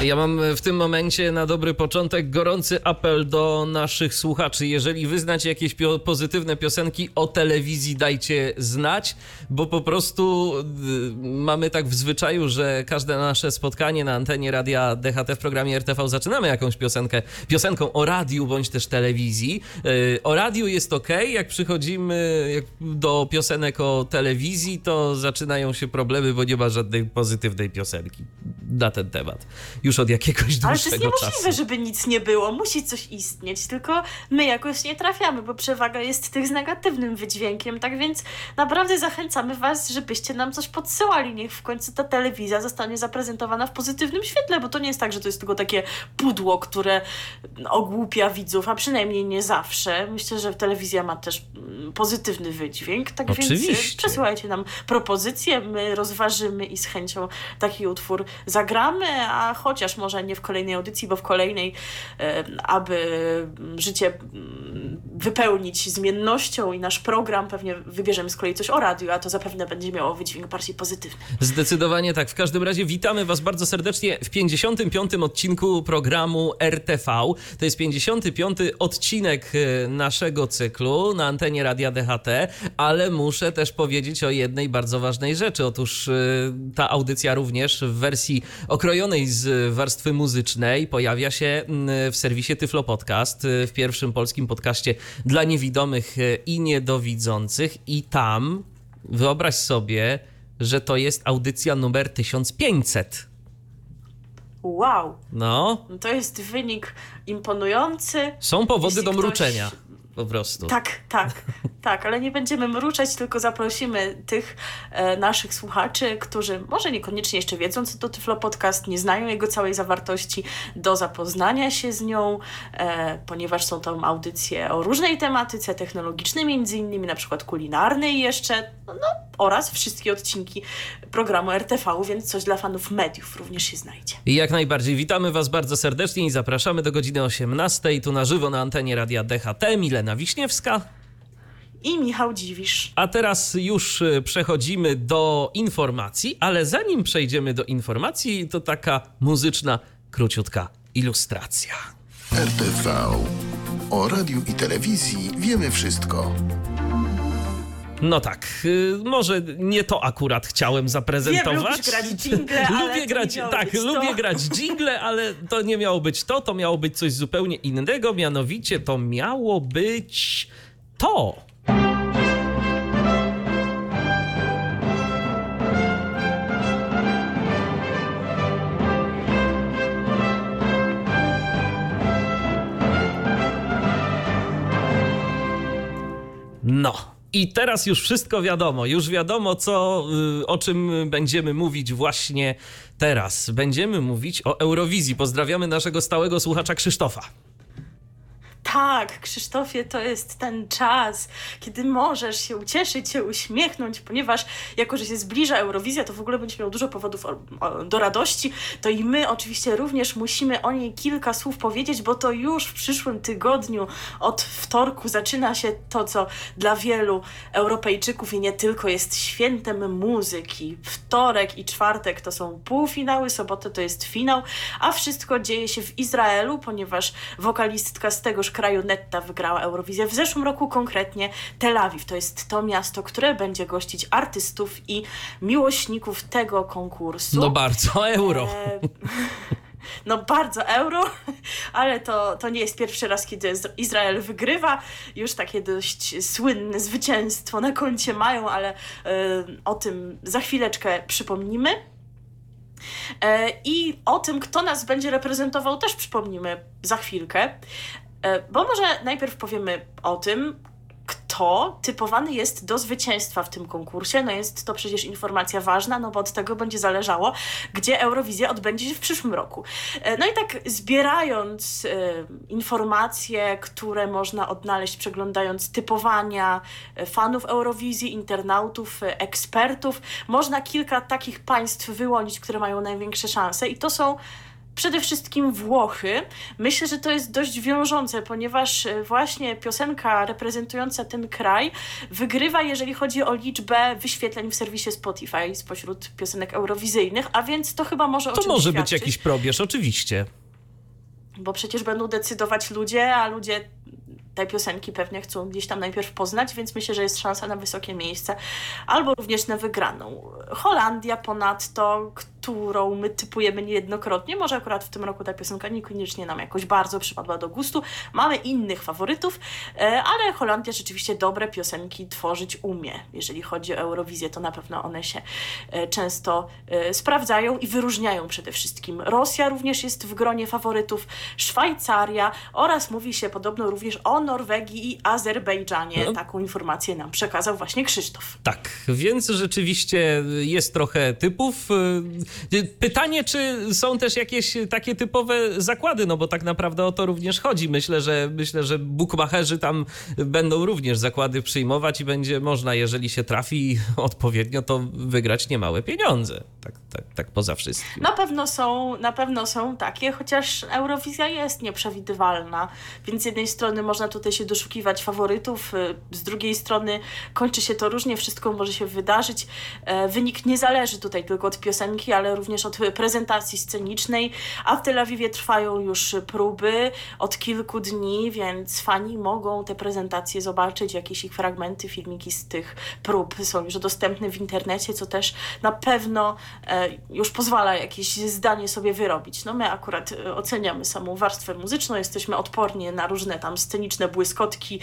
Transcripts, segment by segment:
Ja mam w tym momencie na dobry początek gorący apel do naszych słuchaczy. Jeżeli wy znacie jakieś pio pozytywne piosenki o telewizji, dajcie znać, bo po prostu y, mamy tak w zwyczaju, że każde nasze spotkanie na antenie radia DHT w programie RTV zaczynamy jakąś piosenkę, piosenką o radiu bądź też telewizji. Y, o radiu jest ok, jak przychodzimy do piosenek o telewizji, to zaczynają się problemy, bo nie ma żadnej pozytywnej piosenki na ten temat już od jakiegoś dłuższego Ale to jest niemożliwe, czasu. żeby nic nie było. Musi coś istnieć, tylko my jakoś nie trafiamy, bo przewaga jest tych z negatywnym wydźwiękiem. Tak więc naprawdę zachęcamy Was, żebyście nam coś podsyłali. Niech w końcu ta telewizja zostanie zaprezentowana w pozytywnym świetle, bo to nie jest tak, że to jest tylko takie pudło, które ogłupia widzów, a przynajmniej nie zawsze. Myślę, że telewizja ma też mm, pozytywny wydźwięk. Tak więc Oczywiście. y, przesyłajcie nam propozycje, my rozważymy i z chęcią taki utwór zagramy, a chociaż może nie w kolejnej audycji, bo w kolejnej, aby życie mm, wypełnić zmiennością i nasz program, pewnie wybierzemy z kolei coś o radiu, a to zapewne będzie miało wydźwięk bardziej pozytywny. Zdecydowanie tak. W każdym razie witamy Was bardzo serdecznie w 55. odcinku programu RTV. To jest 55. odcinek e, naszego cyklu na antenie Radia DHT, ale muszę też powiedzieć o jednej bardzo ważnej rzeczy. Otóż e, ta audycja również w wersji okrojonej z warstwy muzycznej pojawia się mm, w serwisie Tyflo Podcast, e, w pierwszym polskim podcaście dla niewidomych i niedowidzących i tam wyobraź sobie, że to jest audycja numer 1500. Wow, No, no to jest wynik imponujący. są powody do ktoś- mruczenia. Po prostu. Tak, tak, tak, ale nie będziemy mruczeć, tylko zaprosimy tych e, naszych słuchaczy, którzy może niekoniecznie jeszcze wiedzą, co to Tyflo Podcast, nie znają jego całej zawartości, do zapoznania się z nią, e, ponieważ są tam audycje o różnej tematyce technologicznej, między innymi na przykład kulinarnej jeszcze, no, no oraz wszystkie odcinki programu RTV, więc coś dla fanów mediów również się znajdzie. I jak najbardziej witamy Was bardzo serdecznie i zapraszamy do godziny 18 tu na żywo na antenie Radia DHT. Milena Wiśniewska. I Michał Dziwisz. A teraz już y, przechodzimy do informacji, ale zanim przejdziemy do informacji, to taka muzyczna, króciutka ilustracja. RTV. O radiu i telewizji wiemy wszystko. No tak, y, może nie to akurat chciałem zaprezentować. Wiem, grać dżingle, ale lubię grać, tak, lubię grać jingle, ale to nie miało być to, to miało być coś zupełnie innego, mianowicie to miało być to. No. I teraz już wszystko wiadomo. Już wiadomo, co, y, o czym będziemy mówić właśnie teraz. Będziemy mówić o Eurowizji. Pozdrawiamy naszego stałego słuchacza Krzysztofa. Tak, Krzysztofie, to jest ten czas, kiedy możesz się ucieszyć, się uśmiechnąć, ponieważ jako, że się zbliża Eurowizja, to w ogóle będziesz miał dużo powodów do radości, to i my oczywiście również musimy o niej kilka słów powiedzieć, bo to już w przyszłym tygodniu od wtorku zaczyna się to, co dla wielu Europejczyków i nie tylko jest świętem muzyki. Wtorek i czwartek to są półfinały, sobotę to jest finał, a wszystko dzieje się w Izraelu, ponieważ wokalistka z tegoż kraju Netta wygrała Eurowizję w zeszłym roku, konkretnie Tel Awiw. To jest to miasto, które będzie gościć artystów i miłośników tego konkursu. No bardzo, euro. E, No bardzo euro, ale to, to nie jest pierwszy raz, kiedy Izra- Izrael wygrywa. Już takie dość słynne zwycięstwo na koncie mają, ale e, o tym za chwileczkę przypomnimy. E, I o tym, kto nas będzie reprezentował, też przypomnimy za chwilkę. E, Bo może najpierw powiemy o tym, kto to typowany jest do zwycięstwa w tym konkursie. No jest to przecież informacja ważna, no bo od tego będzie zależało, gdzie Eurowizja odbędzie się w przyszłym roku. E, no i tak zbierając e, informacje, które można odnaleźć przeglądając typowania fanów Eurowizji, internautów, ekspertów, można kilka takich państw wyłonić, które mają największe szanse i to są przede wszystkim Włochy. Myślę, że to jest dość wiążące, ponieważ e, właśnie piosenka reprezentująca ten kraj wygrywa, jeżeli chodzi o liczbę wyświetleń w serwisie Spotify spośród piosenek eurowizyjnych, a więc to chyba może To może być świadczyć, jakiś probierz, oczywiście. Bo przecież będą decydować ludzie, a ludzie te piosenki pewnie chcą gdzieś tam najpierw poznać, więc myślę, że jest szansa na wysokie miejsce, albo również na wygraną. Holandia ponadto, którą my typujemy niejednokrotnie, może akurat w tym roku ta piosenka niekoniecznie nam jakoś bardzo przypadła do gustu. Mamy innych faworytów, e, ale Holandia rzeczywiście dobre piosenki tworzyć umie. Jeżeli chodzi o Eurowizję, to na pewno one się e, często e, sprawdzają i wyróżniają przede wszystkim. Rosja również jest w gronie faworytów, Szwajcaria oraz mówi się podobno również o Norwegii i Azerbejdżanie. No. Taką informację nam przekazał właśnie Krzysztof. Tak, więc rzeczywiście jest trochę typów. Y, Pytanie, czy są też jakieś takie typowe zakłady, no bo tak naprawdę o to również chodzi. Myślę, że myślę, że bukmacherzy tam będą również zakłady przyjmować i będzie można, jeżeli się trafi odpowiednio, to wygrać niemałe pieniądze. Tak, tak, tak poza wszystkim. Na pewno są, na pewno są takie, chociaż Eurowizja jest nieprzewidywalna, więc z jednej strony można tutaj się doszukiwać faworytów, y, z drugiej strony kończy się to różnie, wszystko może się wydarzyć. E, Wynik nie zależy tutaj tylko od piosenki, ale również od prezentacji scenicznej, a w Tel Awiwie trwają już próby od kilku dni, więc fani mogą te prezentacje zobaczyć, jakieś ich fragmenty, filmiki z tych prób są już dostępne w internecie, co też na pewno e, już pozwala jakieś zdanie sobie wyrobić. No my akurat e, oceniamy samą warstwę muzyczną, jesteśmy odporni na różne tam sceniczne błyskotki,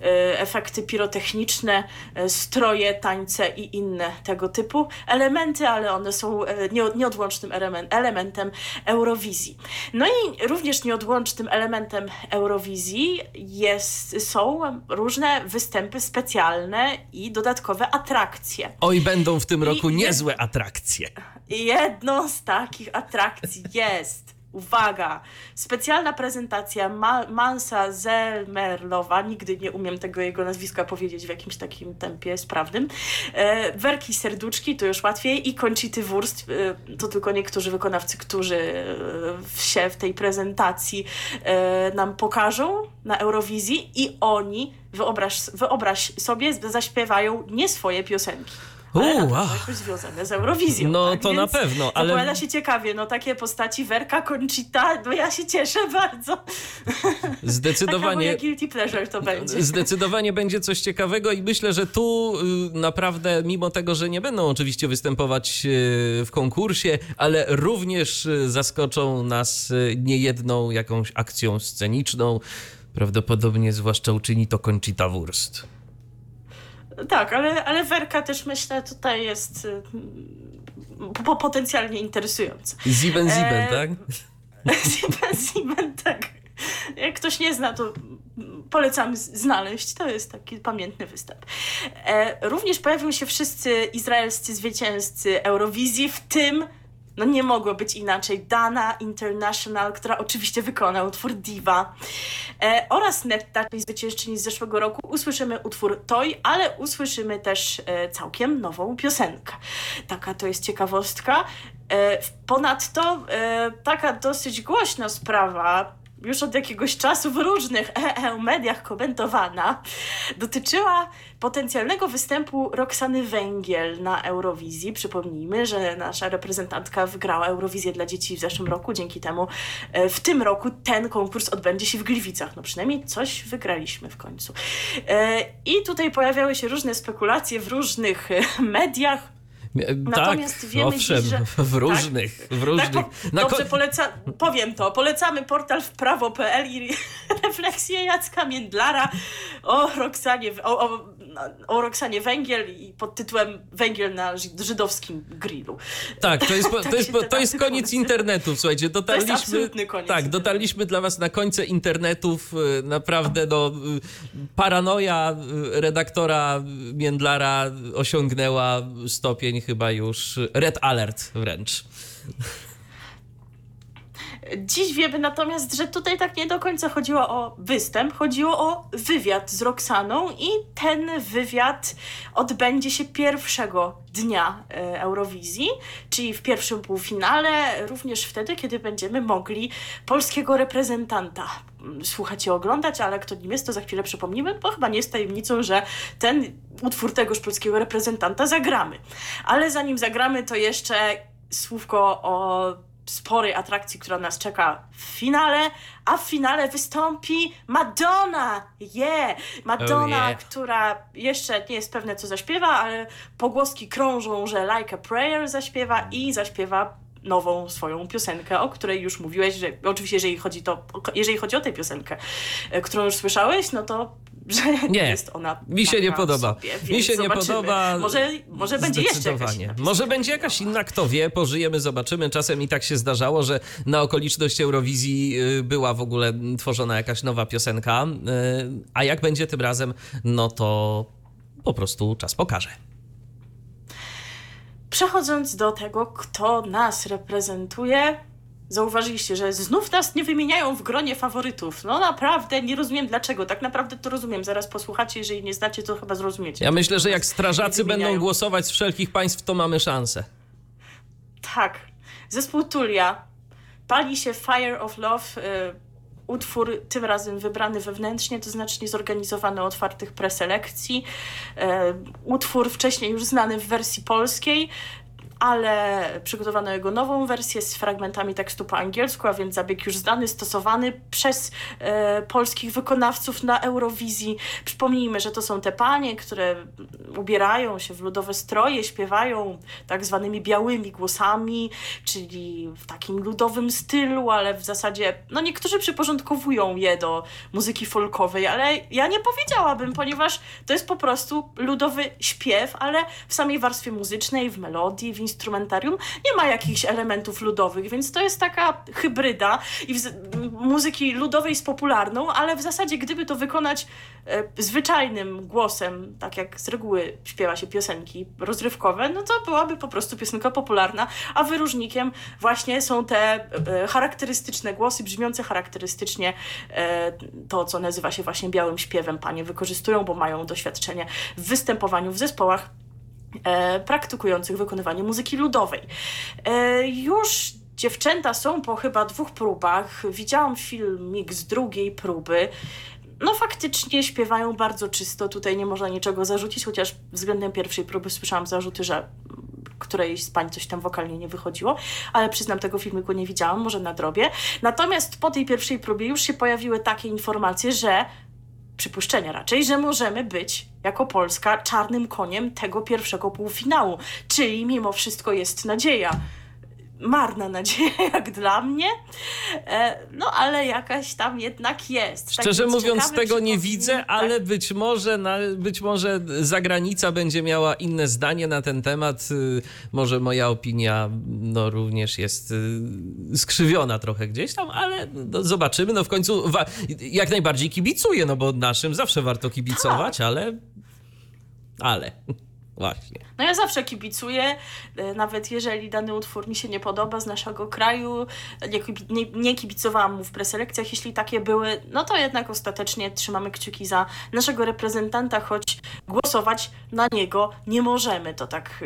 e, efekty pirotechniczne, stroje, tańce i inne tego typu elementy, ale one są e, nie- nieodłącznym elemen- elementem Eurowizji. No i również nieodłącznym elementem Eurowizji jest, są różne występy specjalne i dodatkowe atrakcje. Oj, będą w tym roku i- niezłe atrakcje. Jedną z takich atrakcji jest, uwaga, specjalna prezentacja Ma- Mansa Zelmerlowa, nigdy nie umiem tego jego nazwiska powiedzieć w jakimś takim tempie sprawnym, e, Werki Serduczki, to już łatwiej, i Conchity Wurst, e, to tylko niektórzy wykonawcy, którzy e, się w tej prezentacji e, nam pokażą na Eurowizji i oni, wyobraź, wyobraź sobie, zaśpiewają nie swoje piosenki. Ale na U, pewno a. jakoś związane z Eurowizją. No tak? to na Więc pewno, ale- Zapowiada się ciekawie, no takie postaci Werka, Conchita, no ja się cieszę bardzo. Taka Zdecydowanie. moja guilty pleasure to będzie. Zdecydowanie będzie coś ciekawego i myślę, że tu y, naprawdę, mimo tego, że nie będą oczywiście występować y, w konkursie, ale również y, zaskoczą nas niejedną jakąś akcją sceniczną. Prawdopodobnie zwłaszcza uczyni to Conchita Wurst. Tak, ale, ale Werka też myślę tutaj jest y, po, potencjalnie interesująca. Ziben, ziben, E, tak? Sieben, Sieben, tak. Jak ktoś nie zna, to polecam znaleźć. To jest taki pamiętny występ. E, również pojawią się wszyscy izraelscy zwycięzcy Eurowizji, w tym no nie mogło być inaczej. Dana International, która oczywiście wykona utwór Diva. E, oraz Netta, czyli zwyciężczyni z zeszłego roku, usłyszymy utwór Toy, ale usłyszymy też e, całkiem nową piosenkę. Taka to jest ciekawostka. E, ponadto e, taka dosyć głośna sprawa, już od jakiegoś czasu w różnych EE mediach komentowana, dotyczyła potencjalnego występu Roxany Węgiel na Eurowizji. Przypomnijmy, że nasza reprezentantka wygrała Eurowizję dla dzieci w zeszłym roku. Dzięki temu e, w tym roku ten konkurs odbędzie się w Gliwicach. No przynajmniej coś wygraliśmy w końcu. E, I tutaj pojawiały się różne spekulacje w różnych e, mediach. Natomiast tak, wiemy owszem, dziś, że- w różnych, w różnych. Tak, po, dobrze, ko- poleca, powiem to. Polecamy portal wprawo.pl i refleksję Jacka Międlara o Roxanie, o, o o Roxanie Węgiel i pod tytułem Węgiel na żydowskim grillu. Tak, to jest, to tak jest, to jest koniec internetu, słuchajcie, dotarliśmy, to jest koniec tak, dotarliśmy dla was na końce internetów, y, naprawdę no, y, paranoja y, redaktora Międlara osiągnęła stopień chyba już red alert wręcz. Dziś wiemy natomiast, że tutaj tak nie do końca chodziło o występ, chodziło o wywiad z Roxaną i ten wywiad odbędzie się pierwszego dnia e, Eurowizji, czyli w pierwszym półfinale, również wtedy, kiedy będziemy mogli polskiego reprezentanta mm, słuchać i oglądać, ale kto nim jest, to za chwilę przypomnimy, bo chyba nie jest tajemnicą, że ten utwór tegoż polskiego reprezentanta zagramy. Ale zanim zagramy, to jeszcze słówko o sporej atrakcji, która nas czeka w finale, a w finale wystąpi Madonna! Yeah! Madonna, oh yeah. która jeszcze nie jest pewne, co zaśpiewa, ale pogłoski krążą, że Like a Prayer zaśpiewa i zaśpiewa nową swoją piosenkę, o której już mówiłeś, że oczywiście jeżeli chodzi, to, jeżeli chodzi o tę piosenkę, e, którą już słyszałeś, no to że nie, jest ona. Mi się nie podoba. Sobie, mi się zobaczymy. nie podoba. Może, może będzie jeszcze jakaś Może będzie jakaś inna, kto wie, pożyjemy, zobaczymy. Czasem i tak się zdarzało, że na okoliczność Eurowizji y, była w ogóle tworzona jakaś nowa piosenka. Y, a jak będzie tym razem, no to po prostu czas pokaże. Przechodząc do tego, kto nas reprezentuje, zauważyliście, że znów nas nie wymieniają w gronie faworytów. No naprawdę, nie rozumiem dlaczego. Tak naprawdę to rozumiem. Zaraz posłuchacie, jeżeli nie znacie, to chyba zrozumiecie. Ja myślę, że jak strażacy będą głosować z wszelkich państw, to mamy szansę. Tak. Zespół Tulia. Pali się Fire of Love. Y, utwór tym razem wybrany wewnętrznie, to znaczy niezorganizowany otwartych preselekcji. Y, utwór wcześniej już znany w wersji polskiej, ale przygotowano jego nową wersję z fragmentami tekstu po angielsku, a więc zabieg już znany, stosowany przez e, polskich wykonawców na Eurowizji. Przypomnijmy, że to są te panie, które ubierają się w ludowe stroje, śpiewają tak zwanymi białymi głosami, czyli w takim ludowym stylu, ale w zasadzie, no niektórzy przyporządkowują je do muzyki folkowej, ale ja nie powiedziałabym, ponieważ to jest po prostu ludowy śpiew, ale w samej warstwie muzycznej, w melodii, w instrumentarium nie ma jakichś elementów ludowych, więc to jest taka hybryda i muzyki ludowej z popularną, ale w zasadzie gdyby to wykonać e, zwyczajnym głosem, tak jak z reguły śpiewa się piosenki rozrywkowe, no to byłaby po prostu piosenka popularna, a wyróżnikiem właśnie są te e, charakterystyczne głosy, brzmiące charakterystycznie e, to, co nazywa się właśnie białym śpiewem. Panie wykorzystują, bo mają doświadczenie w występowaniu w zespołach praktykujących wykonywanie muzyki ludowej. E, już dziewczęta są po chyba dwóch próbach. Widziałam filmik z drugiej próby. No faktycznie śpiewają bardzo czysto, tutaj nie można niczego zarzucić, chociaż względem pierwszej próby słyszałam zarzuty, że którejś z pań coś tam wokalnie nie wychodziło, ale przyznam, tego filmiku nie widziałam, może na drobie. Natomiast po tej pierwszej próbie już się pojawiły takie informacje, że przypuszczenia raczej, że możemy być jako Polska czarnym koniem tego pierwszego półfinału. Czyli mimo wszystko jest nadzieja marna nadzieja jak dla mnie, e, no ale jakaś tam jednak jest. Tak Szczerze tak mówiąc tego nie widzę, tak? ale być może, na, być może zagranica będzie miała inne zdanie na ten temat. Y, może moja opinia no, również jest y, skrzywiona trochę gdzieś tam, ale no, zobaczymy. No w końcu jak najbardziej kibicuję, no bo naszym zawsze warto kibicować, tak. ale ale Właśnie. No ja zawsze kibicuję, e, nawet jeżeli dany utwór mi się nie podoba z naszego kraju, nie, nie, kibicowałam mu w preselekcjach, jeśli takie były, no to jednak ostatecznie trzymamy kciuki za naszego reprezentanta, choć głosować na niego nie możemy. To tak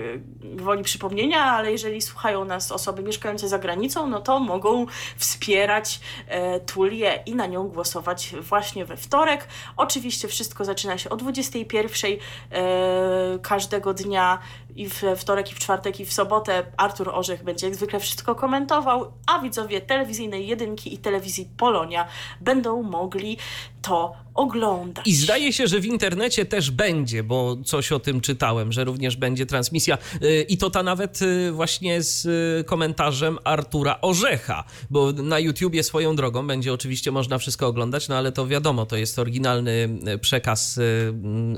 e, woli przypomnienia, ale jeżeli słuchają nas osoby mieszkające za granicą, no to mogą wspierać e, Tulię i na nią głosować właśnie we wtorek. Oczywiście wszystko zaczyna się o 21. E, każdego dnia i w wtorek, i w czwartek, i w sobotę Artur Orzech będzie jak zwykle wszystko komentował, a widzowie telewizyjnej jedynki i telewizji Polonia będą mogli to oglądać. I zdaje się, że w internecie też będzie, bo coś o tym czytałem, że również będzie transmisja y, i to ta nawet y, właśnie z y, komentarzem Artura Orzecha, bo na YouTubie swoją drogą będzie oczywiście można wszystko oglądać, no ale to wiadomo, to jest oryginalny przekaz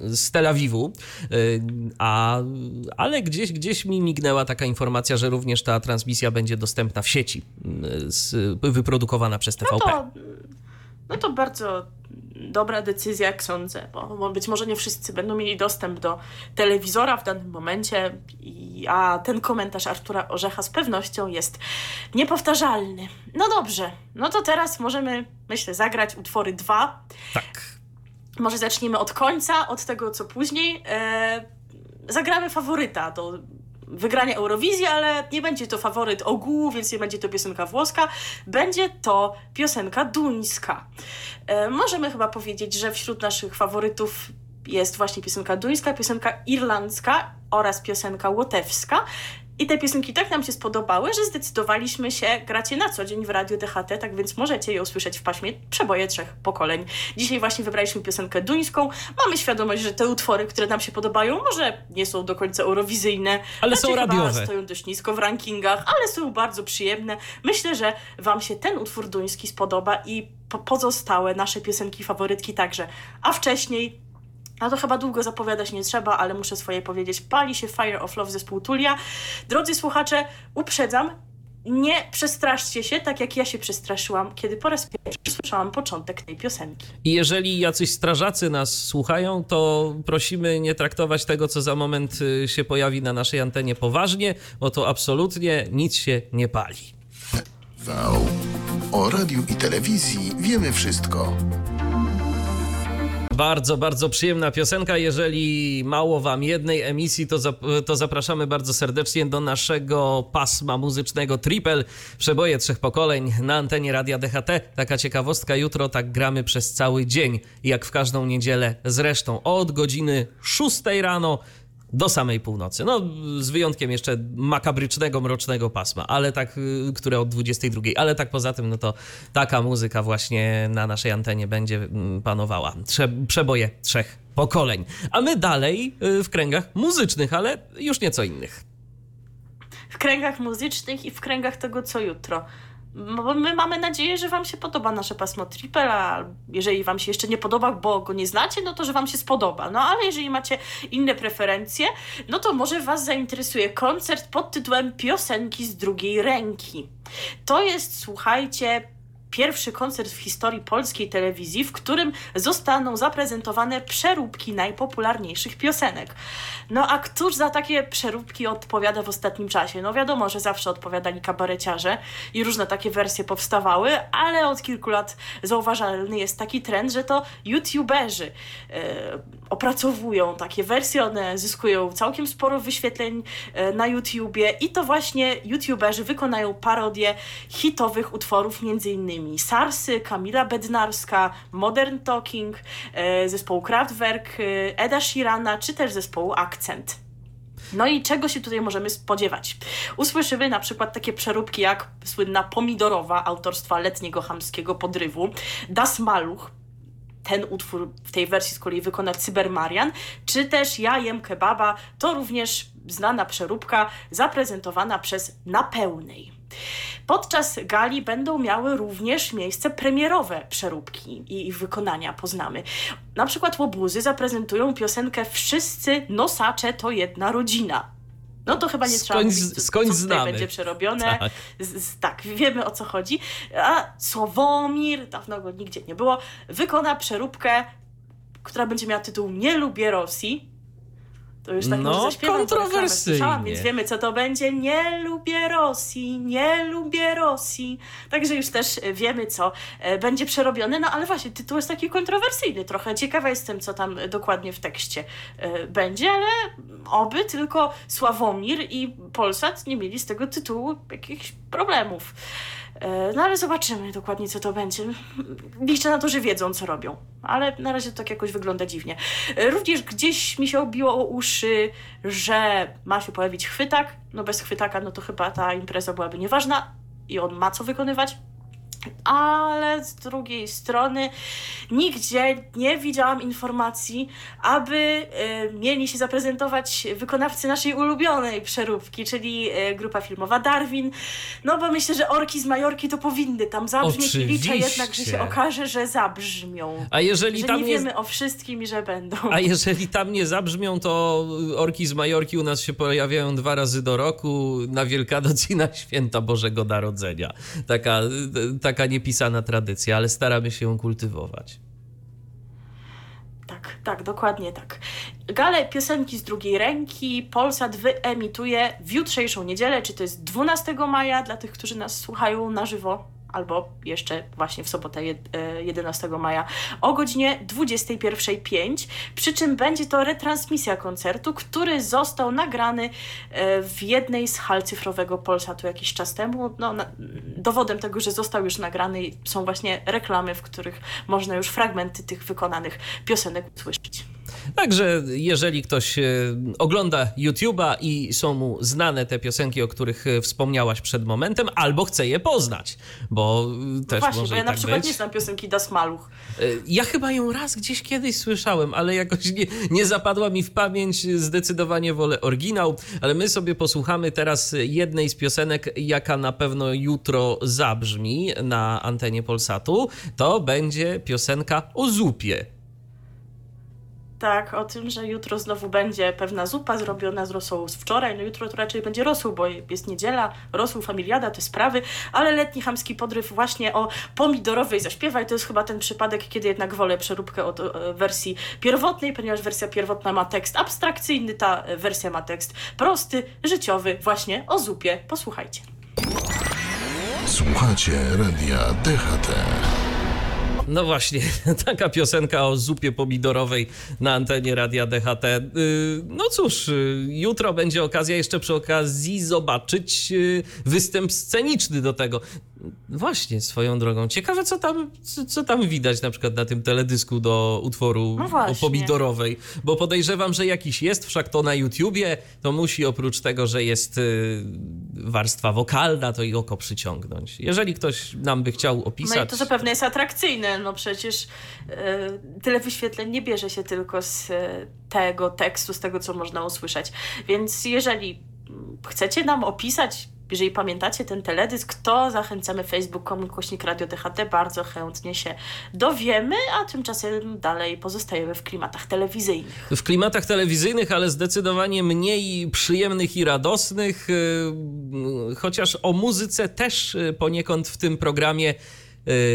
z Tel Awiwu, a, ale gdzieś, gdzieś mi mignęła taka informacja, że również ta transmisja będzie dostępna w sieci, z, wyprodukowana przez TVP. No to, no to bardzo dobra decyzja, jak sądzę, bo być może nie wszyscy będą mieli dostęp do telewizora w danym momencie, a ten komentarz Artura Orzecha z pewnością jest niepowtarzalny. No dobrze, no to teraz możemy, myślę, zagrać utwory dwa. Tak. Może zacznijmy od końca, od tego, co później. E, zagramy faworyta do wygrania Eurowizji, ale nie będzie to faworyt ogółu, więc nie będzie to piosenka włoska, będzie to piosenka duńska. E, możemy chyba powiedzieć, że wśród naszych faworytów jest właśnie piosenka duńska, piosenka irlandzka oraz piosenka łotewska. I te piosenki tak nam się spodobały, że zdecydowaliśmy się grać je na co dzień w Radiu DHT, tak więc możecie je usłyszeć w paśmie przeboje trzech pokoleń. Dzisiaj właśnie wybraliśmy piosenkę duńską. Mamy świadomość, że te utwory, które nam się podobają, może nie są do końca eurowizyjne, ale znaczy, są radiowe. stoją dość nisko w rankingach, ale są bardzo przyjemne. Myślę, że Wam się ten utwór duński spodoba i pozostałe nasze piosenki faworytki także. A wcześniej a to chyba długo zapowiadać nie trzeba, ale muszę swoje powiedzieć. Pali się Fire of Love zespół Tulia. Drodzy słuchacze, uprzedzam, nie przestraszcie się, tak jak ja się przestraszyłam, kiedy po raz pierwszy słyszałam początek tej piosenki. I jeżeli jacyś strażacy nas słuchają, to prosimy nie traktować tego, co za moment y, się pojawi na naszej antenie poważnie, bo to absolutnie nic się nie pali. V. O radiu i telewizji wiemy wszystko. Bardzo, bardzo przyjemna piosenka. Jeżeli mało wam jednej emisji, to, zap to zapraszamy bardzo serdecznie do naszego pasma muzycznego Triple Przeboje Trzech Pokoleń na antenie Radia DHT. Taka ciekawostka, jutro tak gramy przez cały dzień, jak w każdą niedzielę zresztą. Od godziny 6 rano do samej północy. No, z wyjątkiem jeszcze makabrycznego, mrocznego pasma, ale tak, y, które od 22. Ale tak poza tym, no to taka muzyka właśnie na naszej antenie będzie mm, panowała. Trze przeboje trzech pokoleń. A my dalej y, w kręgach muzycznych, ale już nieco innych. W kręgach muzycznych i w kręgach tego, co jutro. Bo my mamy nadzieję, że Wam się podoba nasze pasmo triple, a jeżeli Wam się jeszcze nie podoba, bo go nie znacie, no to że Wam się spodoba. No ale jeżeli macie inne preferencje, no to może Was zainteresuje koncert pod tytułem Piosenki z drugiej ręki. To jest, słuchajcie, pierwszy koncert w historii polskiej telewizji, w którym zostaną zaprezentowane przeróbki najpopularniejszych piosenek. No a któż za takie przeróbki odpowiada w ostatnim czasie? No wiadomo, że zawsze odpowiadali kabareciarze i różne takie wersje powstawały, ale od kilku lat zauważalny jest taki trend, że to youtuberzy e, opracowują takie wersje, one zyskują całkiem sporo wyświetleń e, na YouTubie i to właśnie youtuberzy wykonają parodię hitowych utworów między innymi Sarsy, Kamila Bednarska, Modern Talking, e, zespołu Kraftwerk, Eda Shirana czy też zespołu Akcent. No i czego się tutaj możemy spodziewać? Usłyszymy na przykład takie przeróbki jak słynna Pomidorowa autorstwa letniego chamskiego podrywu, Das Maluch, ten utwór w tej wersji z kolei wykona Cybermarian, czy też Ja jem kebaba, to również znana przeróbka zaprezentowana przez Napełnej. Podczas gali będą miały również miejsce premierowe przeróbki i ich wykonania poznamy. Na przykład Łobuzy zaprezentują piosenkę Wszyscy nosacze to jedna rodzina. No to chyba nie trzeba mówić, co, skądś co tutaj będzie przerobione. Tak. Z, z, tak, wiemy o co chodzi. A Sławomir, dawno go nigdzie nie było, wykona przeróbkę, która będzie miała tytuł Nie lubię Rosji. To już tak no, może zaśpiewam, kontrowersyjnie. więc wiemy, co to będzie. Nie lubię Rosji, nie lubię Rosji. Także już też wiemy, co e, będzie przerobione. No ale właśnie, tytuł jest taki kontrowersyjny. Trochę ciekawa jestem, co tam dokładnie w tekście e, będzie, ale oby tylko Sławomir i Polsat nie mieli z tego tytułu jakichś problemów. E, no ale zobaczymy dokładnie, co to będzie. Liczę na to, że wiedzą, co robią, ale na razie to tak jakoś wygląda dziwnie. E, również gdzieś mi się obiło o uszy, że ma się pojawić chwytak. No bez chwytaka, no to chyba ta impreza byłaby nieważna i on ma co wykonywać. Ale z drugiej strony nigdzie nie widziałam informacji, aby y, mieli się zaprezentować wykonawcy naszej ulubionej przeróbki, czyli y, grupa filmowa Darwin. No bo myślę, że orki z Majorki to powinny tam zabrzmieć i liczę Oczywiście. jednak, że się okaże, że zabrzmią. A jeżeli Że tam nie nie, wiemy o wszystkim i że będą. a jeżeli tam nie zabrzmią, to orki z Majorki u nas się pojawiają dwa razy do roku na Wielkanoc i na święta Bożego Narodzenia. Taka, taka niepisana tradycja, ale staramy się ją kultywować. Tak, tak, dokładnie tak. Galę piosenki z drugiej ręki Polsat wyemituje w jutrzejszą niedzielę, czy to jest 12 maja dla tych, którzy nas słuchają na żywo, albo jeszcze właśnie w sobotę jed- e, 11 maja o godzinie 21.05. Przy czym będzie to retransmisja koncertu, który został nagrany e, w jednej z hal cyfrowego Polsatu jakiś czas temu. No, dowodem tego, że został już nagrany są właśnie reklamy, w których można już fragmenty tych wykonanych piosenek usłyszeć. Także jeżeli ktoś e, ogląda YouTube'a i są mu znane te piosenki, o których e, wspomniałaś przed momentem, albo chce je poznać, bo e, też Właśnie, może bo ja i na tak przykład być. nie znam piosenki Das Maluch. Ja chyba ją raz gdzieś kiedyś słyszałem, ale jakoś nie, nie zapadła mi w pamięć. Zdecydowanie wolę oryginał, ale my sobie posłuchamy teraz jednej z piosenek, jaka na pewno jutro zabrzmi na antenie Polsatu. To będzie piosenka o zupie. Tak, o tym, że jutro znowu będzie pewna zupa zrobiona z rosołu z wczoraj. No jutro to raczej będzie rosół, bo jest niedziela, rosół, familiada, te sprawy, ale letni chamski podryw właśnie o pomidorowej zaśpiewa i to jest chyba ten przypadek, kiedy jednak wolę przeróbkę od e, wersji pierwotnej, ponieważ wersja pierwotna ma tekst abstrakcyjny, ta e, wersja ma tekst prosty, życiowy, właśnie o zupie. Posłuchajcie. Słuchacie radia DHT. No właśnie, taka piosenka o zupie pomidorowej na antenie Radia DHT. Yy, No cóż, yy, jutro będzie okazja jeszcze przy okazji zobaczyć yy, występ sceniczny do tego. Właśnie, swoją drogą. Ciekawe, co tam, co, co tam widać na przykład na tym teledysku do utworu No o pomidorowej. Bo podejrzewam, że jakiś jest, wszak to na YouTubie, to musi oprócz tego, że jest yy, warstwa wokalna, to i oko przyciągnąć. Jeżeli ktoś nam by chciał opisać... No i to zapewne jest atrakcyjne, no przecież e, tyle wyświetleń nie bierze się tylko z e, tego tekstu, z tego, co można usłyszeć. Więc jeżeli chcecie nam opisać, jeżeli pamiętacie ten teledysk, to zachęcamy facebook.com kośnik Radio DHT, bardzo chętnie się dowiemy, a tymczasem dalej pozostajemy w klimatach telewizyjnych. w klimatach telewizyjnych, ale zdecydowanie mniej przyjemnych i radosnych, yy, chociaż o muzyce też yy, poniekąd w tym programie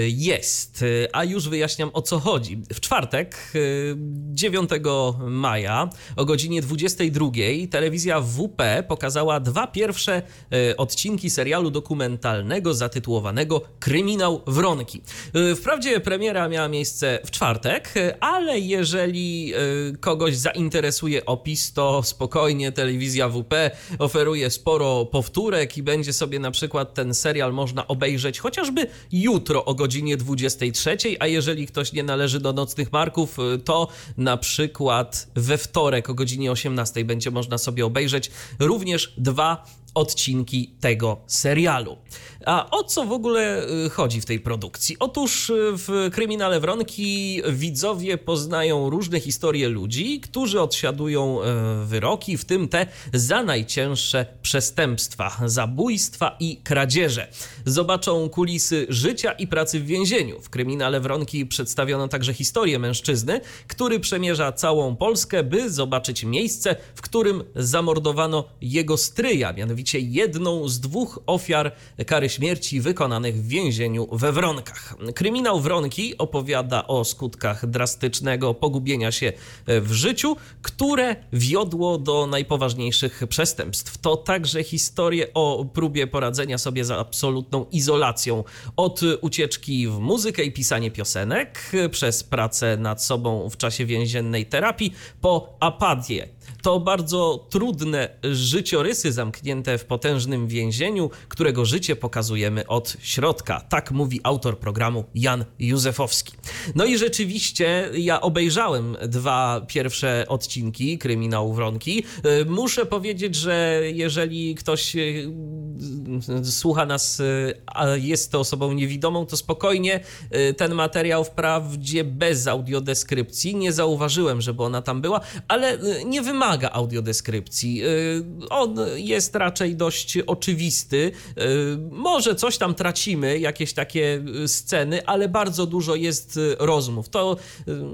jest. Yy, A już wyjaśniam o co chodzi. W czwartek, yy, 9 maja o godzinie 22 telewizja WP pokazała dwa pierwsze yy, odcinki serialu dokumentalnego zatytułowanego Kryminał Wronki. Wprawdzie premiera miała miejsce w czwartek, ale jeżeli kogoś zainteresuje opis, to spokojnie telewizja WP oferuje sporo powtórek i będzie sobie na przykład ten serial można obejrzeć chociażby jutro o godzinie 23, a jeżeli ktoś nie należy do nocnych marków, y, to na przykład we wtorek o godzinie 18 będzie można sobie obejrzeć również dwa odcinki tego serialu. A o co w ogóle y, chodzi w tej produkcji? Otóż y, w Kryminale Wronki widzowie poznają różne historie ludzi, którzy odsiadują y, wyroki, w tym te za najcięższe przestępstwa, zabójstwa i kradzieże. Zobaczą kulisy życia i pracy w więzieniu. W Kryminale Wronki przedstawiono także historię mężczyzny, który przemierza całą Polskę, by zobaczyć miejsce, w którym zamordowano jego stryja, mianowicie jedną z dwóch ofiar kary śmierci wykonanych w więzieniu we Wronkach. Kryminał Wronki opowiada o skutkach drastycznego pogubienia się w życiu, które wiodło do najpoważniejszych przestępstw. To także historie o próbie poradzenia sobie z absolutną izolacją od ucieczki w muzykę i pisanie piosenek, przez pracę nad sobą w czasie więziennej terapii, po apatię to bardzo trudne życiorysy zamknięte w potężnym więzieniu, którego życie pokazujemy od środka. Tak mówi autor programu Jan Józefowski. No i rzeczywiście ja obejrzałem dwa pierwsze odcinki Kryminału Wronki. Y, muszę powiedzieć, że jeżeli ktoś y, słucha nas, y, a jest to osobą niewidomą, to spokojnie ten materiał wprawdzie bez audiodeskrypcji. Nie zauważyłem, żeby ona tam była, ale nie wymaga audiodeskrypcji. On jest raczej dość oczywisty. Może coś tam tracimy, jakieś takie sceny, ale bardzo dużo jest rozmów. To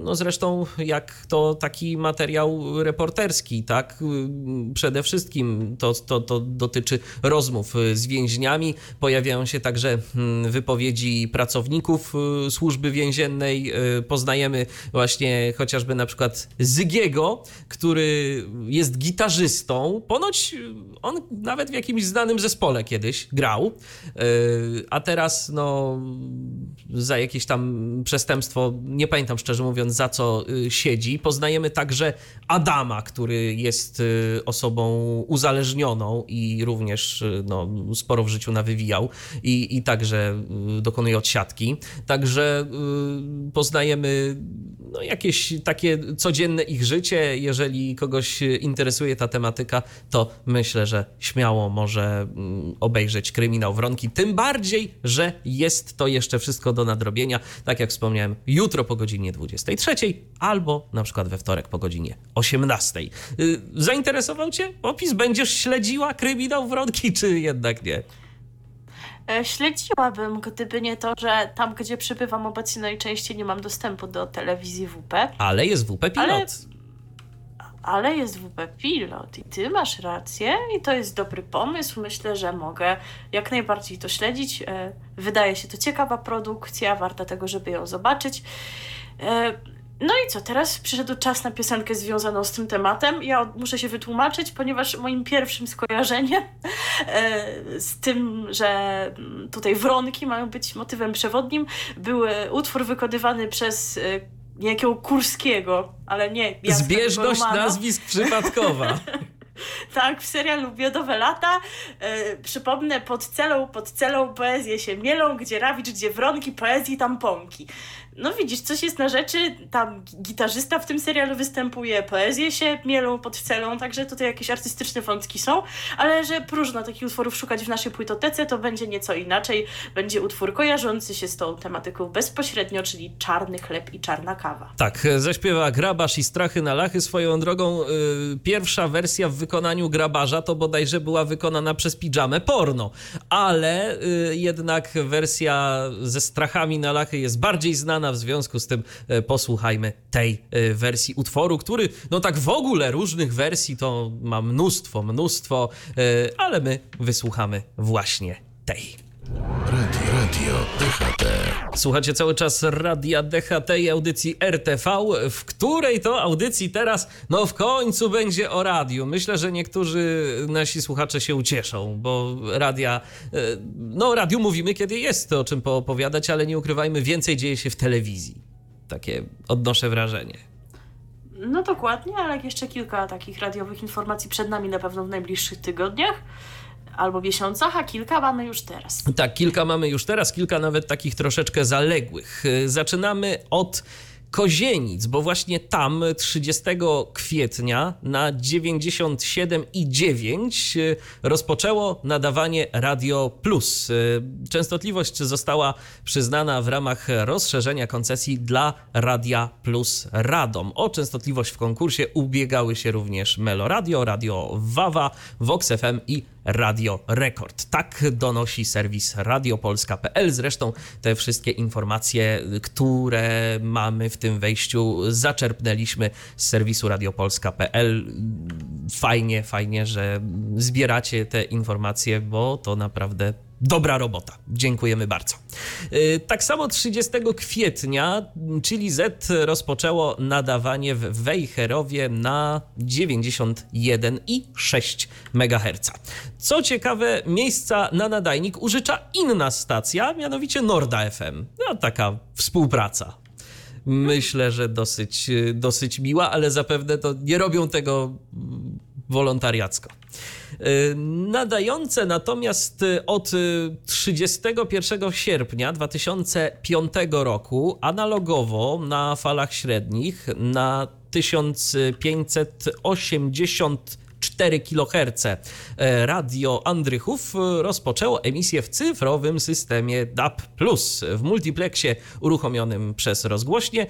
no zresztą jak to taki materiał reporterski, tak? Przede wszystkim to, to, to dotyczy rozmów z więźniami. Pojawiają się także hmm, wypowiedzi pracowników y, służby więziennej. Y, poznajemy właśnie chociażby na przykład Zygiego, który jest gitarzystą. Ponoć on nawet w jakimś znanym zespole kiedyś grał, y, a teraz no za jakieś tam przestępstwo, nie pamiętam szczerze mówiąc za co siedzi. Poznajemy także Adama, który jest osobą uzależnioną i również no, sporo w życiu nawywijał i, i także dokonuje odsiadki. Także poznajemy no, jakieś takie codzienne ich życie. Jeżeli kogoś interesuje ta tematyka, to myślę, że śmiało może obejrzeć kryminał Wronki. Tym bardziej, że jest to jeszcze wszystko do nadrobienia. Tak jak wspomniałem, jutro po godzinie 23 albo na przykład we wtorek po godzinie 18. Zainteresował Cię opis? Będziesz śledziła kryminał Wronki, czy jednak nie? E, śledziłabym, gdyby nie to, że tam, gdzie przybywam obecnie najczęściej nie mam dostępu do telewizji WP. Ale jest WP Pilot. Ale, ale jest WP Pilot i ty masz rację i to jest dobry pomysł. Myślę, że mogę jak najbardziej to śledzić. E, wydaje się to ciekawa produkcja, warta tego, żeby ją zobaczyć. E, no i co, teraz przyszedł czas na piosenkę związaną z tym tematem. Ja muszę się wytłumaczyć, ponieważ moim pierwszym skojarzeniem e, z tym, że mm, tutaj wronki mają być motywem przewodnim, był utwór wykonywany przez e, niejakiego Kurskiego, ale nie. Zbieżność nazwisk przypadkowa. tak, w serialu Miodowe Lata. E, przypomnę, pod celą, pod celą poezję się mielą, gdzie rawicz, gdzie wronki, poezji, tamponki no widzisz, coś jest na rzeczy, tam gitarzysta w tym serialu występuje, poezje się mielą pod celą, także tutaj jakieś artystyczne wątki są, ale że próżno takich utworów szukać w naszej płytotece, to będzie nieco inaczej. Będzie utwór kojarzący się z tą tematyką bezpośrednio, czyli czarny chleb i czarna kawa. Tak, zaśpiewa Grabarz i Strachy na Lachy. Swoją drogą yy, pierwsza wersja w wykonaniu Grabarza to bodajże była wykonana przez pijamę porno, ale yy, jednak wersja ze Strachami na Lachy jest bardziej znana w związku z tym e, posłuchajmy tej e, wersji utworu, który no tak w ogóle różnych wersji to ma mnóstwo, mnóstwo, e, ale my wysłuchamy właśnie tej. Radio, radio DHT. Słuchacie cały czas Radia DHT i audycji RTV, w której to audycji teraz, no w końcu będzie o radiu. Myślę, że niektórzy nasi słuchacze się ucieszą, bo radia, e, no o radiu mówimy, kiedy jest to o czym poopowiadać, ale nie ukrywajmy, więcej dzieje się w telewizji. Takie odnoszę wrażenie. No dokładnie, ale jeszcze kilka takich radiowych informacji przed nami na pewno w najbliższych tygodniach albo miesiącach, a kilka mamy już teraz. Tak, kilka mamy już teraz, kilka nawet takich troszeczkę zaległych. Zaczynamy od Kozienic, bo właśnie tam 30 kwietnia na 97,9 e, rozpoczęło nadawanie Radio Plus. E, częstotliwość została przyznana w ramach rozszerzenia koncesji dla Radia Plus Radom. O częstotliwość w konkursie ubiegały się również Melo Radio, Radio Wawa, Vox FM i Radio Rekord. Tak donosi serwis radiopolska.pl. Zresztą te wszystkie informacje, które mamy w tym wejściu, zaczerpnęliśmy z serwisu radiopolska.pl. Fajnie, fajnie, że zbieracie te informacje, bo to naprawdę Dobra robota. Dziękujemy bardzo. Y, tak samo 30 kwietnia, czyli Z rozpoczęło nadawanie w Wejherowie na 91,6 MHz. Co ciekawe, miejsca na nadajnik użycza inna stacja, mianowicie Norda FM. No, taka współpraca. myślę, że dosyć, dosyć miła, ale zapewne to nie robią tego wolontariacko. Nadające natomiast od 31 sierpnia 2005 roku analogowo na falach średnich na 1580 4 kHz radio Andrychów rozpoczęło emisję w cyfrowym systemie DAB+. W multiplexie uruchomionym przez rozgłośnie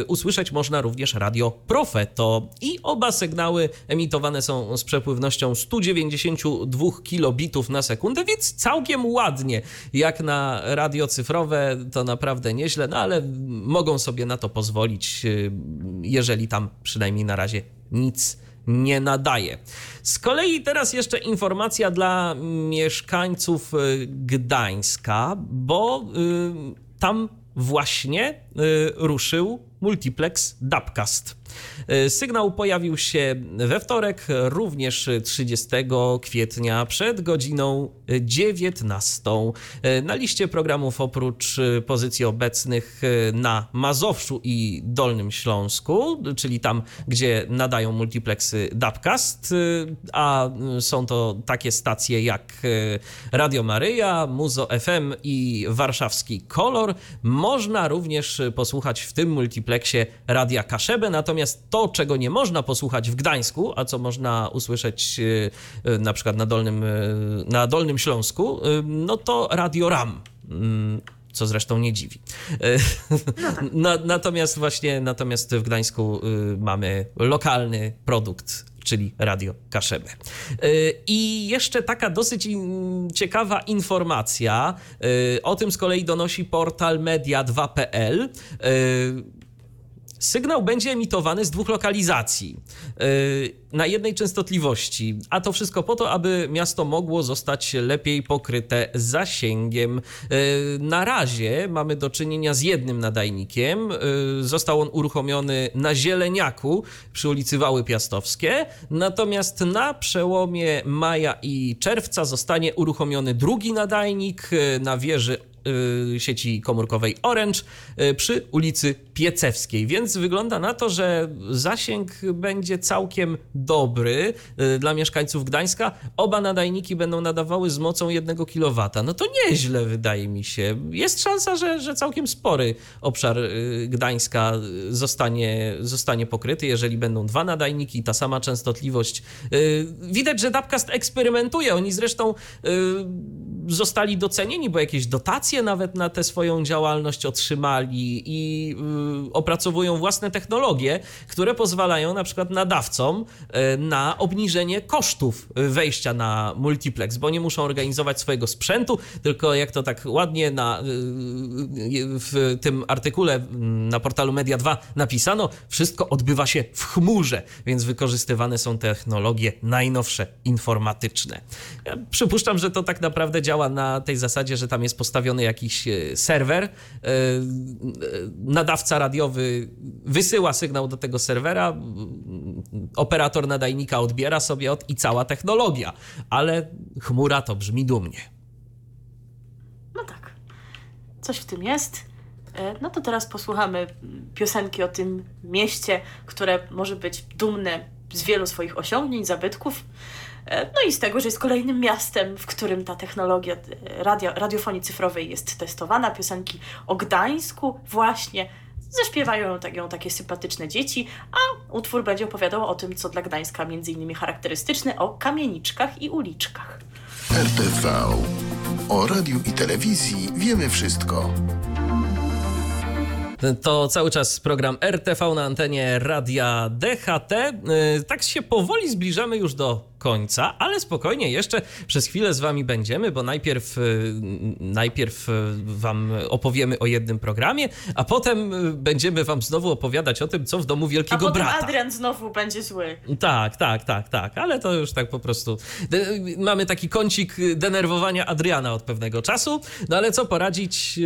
y, usłyszeć można również radio Profeto i oba sygnały emitowane są z przepływnością 192 kilobitów na sekundę, więc całkiem ładnie. Jak na radio cyfrowe to naprawdę nieźle, no ale mogą sobie na to pozwolić, jeżeli tam przynajmniej na razie nic nie nadaje. Z kolei teraz jeszcze informacja dla mieszkańców y, Gdańska, bo y, tam właśnie y, ruszył multiplex Dubcast. E, sygnał pojawił się we wtorek, również 30 kwietnia przed godziną 19. E, na liście programów oprócz pozycji obecnych e, na Mazowszu i Dolnym Śląsku, czyli tam, gdzie nadają multiplexy Dubcast, a są to takie stacje jak Radio Maryja, Muzo FM i warszawski Kolor, można również posłuchać w tym multiplexie Radia Kaszebę, natomiast Natomiast to, czego nie można posłuchać w Gdańsku, a co można usłyszeć e, e, na przykład na Dolnym, e, na Dolnym Śląsku, no to Radio RAM mm, co zresztą nie dziwi. No tak. natomiast właśnie natomiast w Gdańsku mamy lokalny produkt, czyli Radio Kaszebę. I jeszcze taka dosyć ciekawa informacja, o tym z kolei donosi portal media2.pl. Sygnał będzie emitowany z dwóch lokalizacji y, na jednej częstotliwości, a to wszystko po to, aby miasto mogło zostać lepiej pokryte zasięgiem. Y, na razie mamy do czynienia z jednym nadajnikiem. Y, został on uruchomiony na Zieleniaku przy ulicy Wały Piastowskie, natomiast na przełomie maja i czerwca zostanie uruchomiony drugi nadajnik na wieży sieci komórkowej Orange przy ulicy Piecewskiej. Więc wygląda na to, że zasięg będzie całkiem dobry y, dla mieszkańców Gdańska. Oba nadajniki będą nadawały z mocą 1 kW. No to nieźle, wydaje mi się. Jest szansa, że, że całkiem spory obszar Gdańska zostanie, zostanie pokryty, jeżeli będą dwa nadajniki i ta sama częstotliwość. Widać, że Dapcast eksperymentuje. Oni zresztą zostali docenieni, bo jakieś dotacje nawet na tę swoją działalność otrzymali i y, opracowują własne technologie, które pozwalają na przykład nadawcom y, na obniżenie kosztów wejścia na multiplex, bo nie muszą organizować swojego sprzętu, tylko jak to tak ładnie na, y, w tym artykule mm, na portalu Media 2 napisano, wszystko odbywa się w chmurze, więc wykorzystywane są technologie najnowsze, informatyczne. Ja przypuszczam, że to tak naprawdę działa na tej zasadzie, że tam jest postawiony jakiś serwer, e, nadawca radiowy wysyła sygnał do tego serwera, operator nadajnika odbiera sobie od i cała technologia, ale chmura to brzmi dumnie. No tak, coś w tym jest. E, no to teraz posłuchamy piosenki o tym mieście, które może być dumne z wielu swoich osiągnięć, zabytków. E, no i z tego, że jest kolejnym miastem, w którym ta technologia e, radio, radiofonii cyfrowej jest testowana. Piosenki o Gdańsku właśnie zaśpiewają ją takie sympatyczne dzieci, a utwór będzie opowiadał o tym, co dla Gdańska między innymi charakterystyczne, o kamieniczkach i uliczkach. RTV. O radiu i telewizji wiemy wszystko. To cały czas program RTV na antenie Radia DHT. E, tak się powoli zbliżamy już do końca, ale spokojnie, jeszcze przez chwilę z wami będziemy, bo najpierw, y, najpierw y, wam opowiemy o jednym programie, a potem y, będziemy wam znowu opowiadać o tym, co w domu Wielkiego a Brata. A Adrian znowu będzie zły. Tak, tak, tak, tak, ale to już tak po prostu. Mamy taki kącik denerwowania Adriana od pewnego czasu, no ale co poradzić,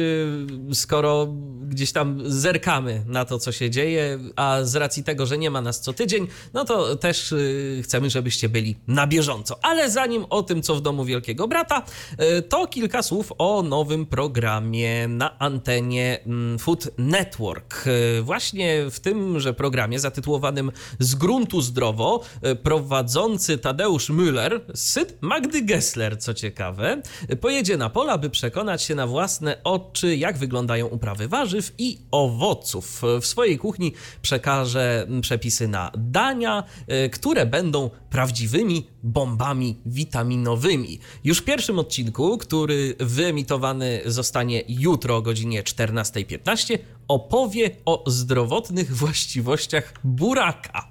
skoro gdzieś tam zerkamy na to, co się dzieje, a z racji tego, że nie ma nas co tydzień, no to też chcemy, żebyście byli na bieżąco. Ale zanim o tym, co w domu Wielkiego Brata, e, to kilka słów o nowym programie na antenie mm, Food Network. E, właśnie w tymże programie zatytułowanym Z gruntu zdrowo e, prowadzący Tadeusz Müller, syn Magdy Gessler, co ciekawe, pojedzie na pola, by przekonać się na własne oczy, jak wyglądają uprawy warzyw i owoców. W swojej kuchni przekaże przepisy na dania, które będą prawdziwymi bombami witaminowymi. Już w pierwszym odcinku, który wyemitowany zostanie jutro o godzinie 14.15, opowie o zdrowotnych właściwościach buraka.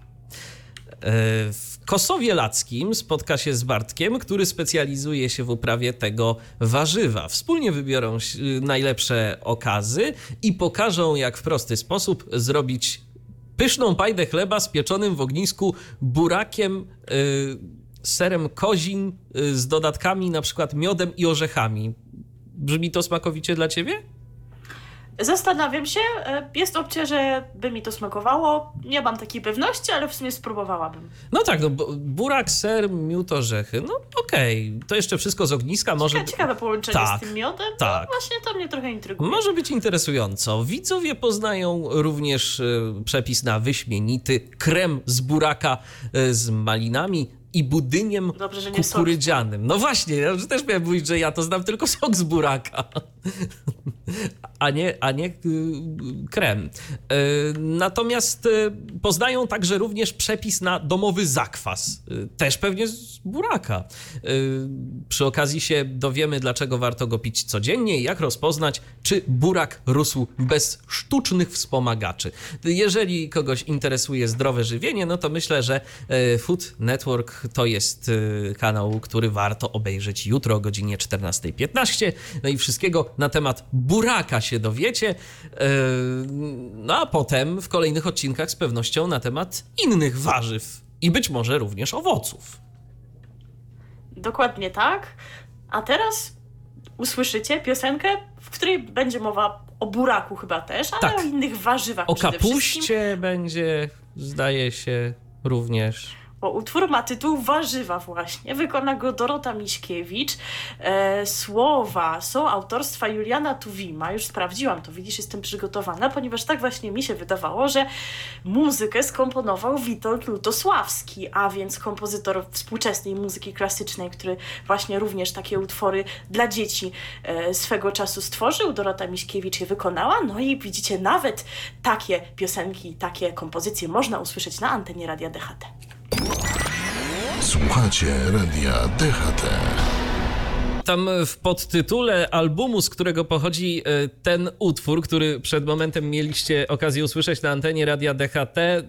E, w Kosowie Lackim spotka się z Bartkiem, który specjalizuje się w uprawie tego warzywa. Wspólnie wybiorą najlepsze okazy i pokażą, jak w prosty sposób zrobić pyszną pajdę chleba z pieczonym w ognisku burakiem, yy, serem kozim yy, z dodatkami na przykład miodem i orzechami. Brzmi to smakowicie dla ciebie? Zastanawiam się, e, jest opcja, że by mi to smakowało. Nie mam takiej pewności, ale w sumie spróbowałabym. No tak, no burak, ser, miód, orzechy. No okej, okay. to jeszcze wszystko z ogniska. Może... Ciekawe, ciekawe połączenie tak, z tym miodem. Tak. No, właśnie to mnie trochę intryguje. Może być interesująco. Widzowie poznają również e, przepis na wyśmienity krem z buraka z malinami, i budyniem Dobrze, kukurydzianym. No właśnie, ja też miałem mówić, że ja to znam tylko sok z buraka, a nie, a nie y, krem. Y, natomiast y, poznają także również przepis na domowy zakwas, też pewnie z buraka. Przy okazji się dowiemy, dlaczego warto go pić codziennie i jak rozpoznać, czy burak rósł bez sztucznych wspomagaczy. Jeżeli kogoś interesuje zdrowe żywienie, no to myślę, że Food Network to jest y, kanał, który warto obejrzeć jutro o godzinie 14.15. No i wszystkiego na temat buraka się dowiecie. Y, no a potem w kolejnych odcinkach z pewnością na temat innych warzyw i być może również owoców. Dokładnie tak. A teraz usłyszycie piosenkę, w której będzie mowa o buraku chyba też, ale tak. o innych warzywach. O kapuście będzie, zdaje się, również bo utwór ma tytuł Warzywa właśnie. Wykona go Dorota Miśkiewicz. E, słowa są autorstwa Juliana Tuwima. Już sprawdziłam to, widzisz, jestem przygotowana, ponieważ tak właśnie mi się wydawało, że muzykę skomponował Witold Lutosławski, a więc kompozytor współczesnej muzyki klasycznej, który właśnie również takie utwory dla dzieci e, swego czasu stworzył. Dorota Miśkiewicz je wykonała. No i widzicie, nawet takie piosenki, takie kompozycje można usłyszeć na antenie Radia DHT. Słuchacie radia DHT. Tam w podtytule albumu, z którego pochodzi e, ten utwór, który przed momentem mieliście okazję usłyszeć na antenie radia DHT, e,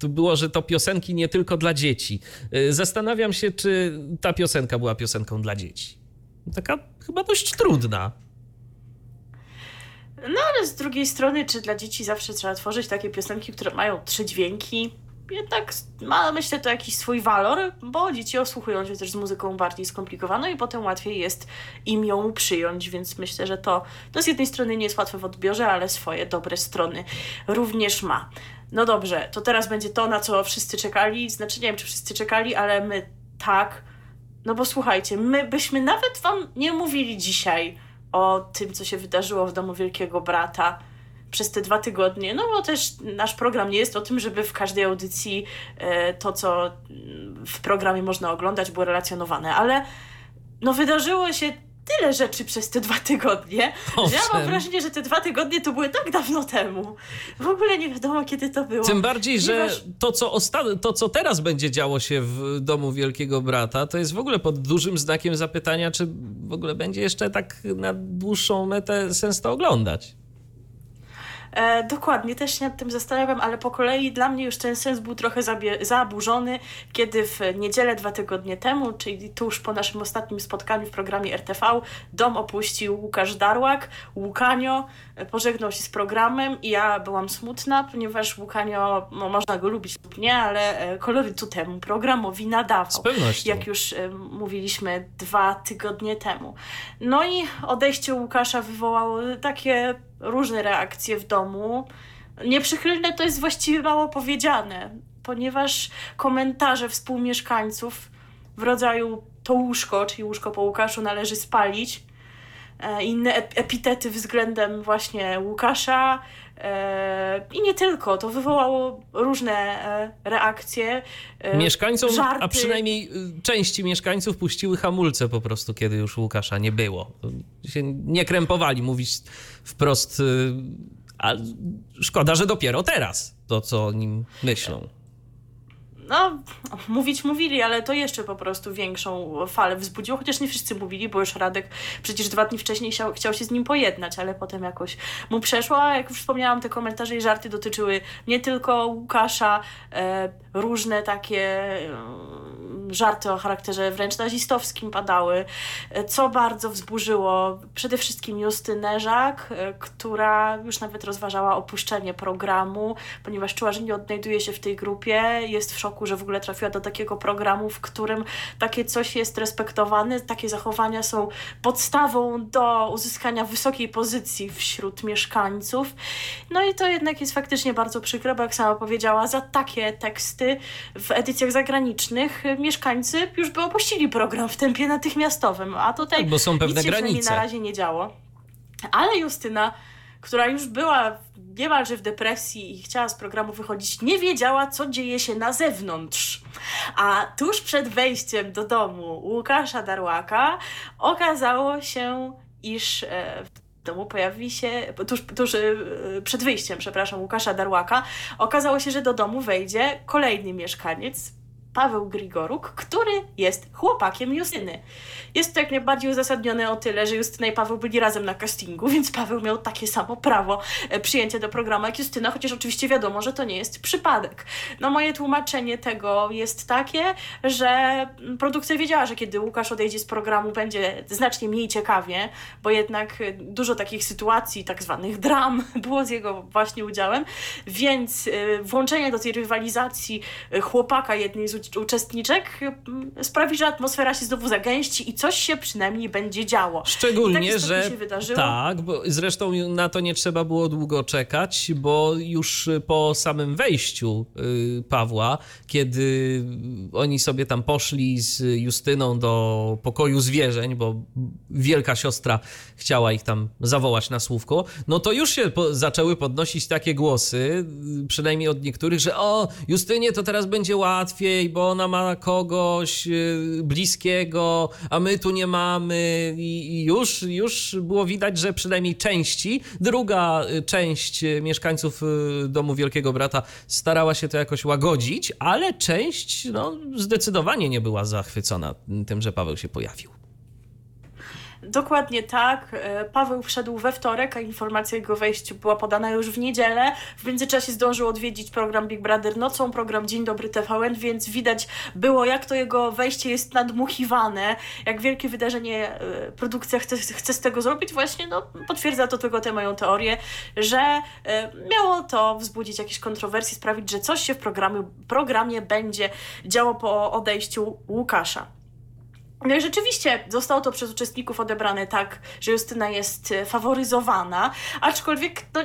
to było, że to piosenki nie tylko dla dzieci. E, zastanawiam się, czy ta piosenka była piosenką dla dzieci. Taka chyba dość trudna. No ale z drugiej strony, czy dla dzieci zawsze trzeba tworzyć takie piosenki, które mają trzy dźwięki? Jednak ma myślę to jakiś swój walor, bo dzieci osłuchują się też z muzyką bardziej skomplikowaną i potem łatwiej jest im ją przyjąć, więc myślę, że to, to z jednej strony nie jest łatwe w odbiorze, ale swoje dobre strony również ma. No dobrze, to teraz będzie to, na co wszyscy czekali. Znaczy, nie wiem, czy wszyscy czekali, ale my tak. No bo słuchajcie, my byśmy nawet Wam nie mówili dzisiaj o tym, co się wydarzyło w domu Wielkiego Brata przez te dwa tygodnie, no bo też nasz program nie jest o tym, żeby w każdej audycji e, to, co w programie można oglądać, było relacjonowane, ale no wydarzyło się tyle rzeczy przez te dwa tygodnie, Owszem. że ja mam wrażenie, że te dwa tygodnie to były tak dawno temu. W ogóle nie wiadomo, kiedy to było. Tym bardziej, że to co, osta- to, co teraz będzie działo się w domu Wielkiego Brata, to jest w ogóle pod dużym znakiem zapytania, czy w ogóle będzie jeszcze tak na dłuższą metę sens to oglądać. E, dokładnie, też się nad tym zastanawiam, ale po kolei dla mnie już ten sens był trochę zaburzony, kiedy w niedzielę dwa tygodnie temu, czyli tuż po naszym ostatnim spotkaniu w programie RTV, dom opuścił Łukasz Darłak, Łukanio, e, pożegnał się z programem i ja byłam smutna, ponieważ Łukanio, no, można go lubić lub nie, ale e, kolorytu temu programowi nadawał. Z pewnością. Jak już e, mówiliśmy dwa tygodnie temu. No i odejście Łukasza wywołało takie różne reakcje w domu. Nieprzychylne to jest właściwie mało powiedziane, ponieważ komentarze współmieszkańców w rodzaju to łóżko, czyli łóżko po Łukaszu należy spalić. E, inne epitety względem właśnie Łukasza. E, I nie tylko, to wywołało różne e, reakcje. Mieszkańcom, żarty. a przynajmniej y, części mieszkańców puściły hamulce po prostu, kiedy już Łukasza nie było. Się nie krępowali mówić wprost, y, a szkoda, że dopiero teraz to, co o nim myślą no, mówić mówili, ale to jeszcze po prostu większą falę wzbudziło, chociaż nie wszyscy mówili, bo już Radek przecież dwa dni wcześniej chciał, chciał się z nim pojednać, ale potem jakoś mu przeszło, a jak już wspomniałam, te komentarze i żarty dotyczyły nie tylko Łukasza, e, różne takie e, żarty o charakterze wręcz nazistowskim padały, co bardzo wzburzyło przede wszystkim Justynę Żak, e, która już nawet rozważała opuszczenie programu, ponieważ czuła, że nie odnajduje się w tej grupie, jest w szoku, że w ogóle trafiła do takiego programu, w którym takie coś jest respektowane, takie zachowania są podstawą do uzyskania wysokiej pozycji wśród mieszkańców. No i to jednak jest faktycznie bardzo przykre, bo jak sama powiedziała, za takie teksty w edycjach zagranicznych mieszkańcy już by opuścili program w tempie natychmiastowym, a tutaj bo są pewne nic granice. na razie nie działo. Ale Justyna która już była niemalże w depresji i chciała z programu wychodzić, nie wiedziała, co dzieje się na zewnątrz. A tuż przed wejściem do domu Łukasza Darłaka okazało się, iż e, w domu pojawi się, tuż, tuż e, przed wyjściem, przepraszam, Łukasza Darłaka, okazało się, że do domu wejdzie kolejny mieszkaniec, Paweł Grigoruk, który jest chłopakiem Justyny. Jest to jak najbardziej uzasadnione o tyle, że Justyna i Paweł byli razem na castingu, więc Paweł miał takie samo prawo e, przyjęcia do programu jak Justyna, chociaż oczywiście wiadomo, że to nie jest przypadek. No moje tłumaczenie tego jest takie, że produkcja wiedziała, że kiedy Łukasz odejdzie z programu będzie znacznie mniej ciekawie, bo jednak dużo takich sytuacji, tak zwanych dram było z jego właśnie udziałem, więc e, włączenie do tej rywalizacji e, chłopaka jednej z uczestniczek mm, sprawi, że atmosfera się znowu zagęści i coś się przynajmniej będzie działo. Szczególnie, tak że tak, bo zresztą na to nie trzeba było długo czekać, bo już po samym wejściu y, Pawła, kiedy oni sobie tam poszli z Justyną do pokoju zwierzeń, bo wielka siostra chciała ich tam zawołać na słówko, no to już się po zaczęły podnosić takie głosy, y, przynajmniej od niektórych, że o, Justynie to teraz będzie łatwiej, bo ona ma kogoś y, bliskiego, a my tu nie mamy i już, już było widać, że przynajmniej części, druga y, część mieszkańców domu Wielkiego Brata starała się to jakoś łagodzić, ale część no, zdecydowanie nie była zachwycona tym, że Paweł się pojawił. Dokładnie tak. E, Paweł wszedł we wtorek, a informacja o jego wejściu była podana już w niedzielę. W międzyczasie zdążył odwiedzić program Big Brother nocą, program Dzień Dobry TVN, więc widać było, jak to jego wejście jest nadmuchiwane, jak wielkie wydarzenie e, produkcja chce, chce z tego zrobić. Właśnie no, potwierdza to tylko tę moją teorię, że e, miało to wzbudzić jakieś kontrowersje, sprawić, że coś się w programie, programie będzie działo po odejściu Łukasza. No i rzeczywiście zostało to przez uczestników odebrane tak, że Justyna jest e, faworyzowana, aczkolwiek no,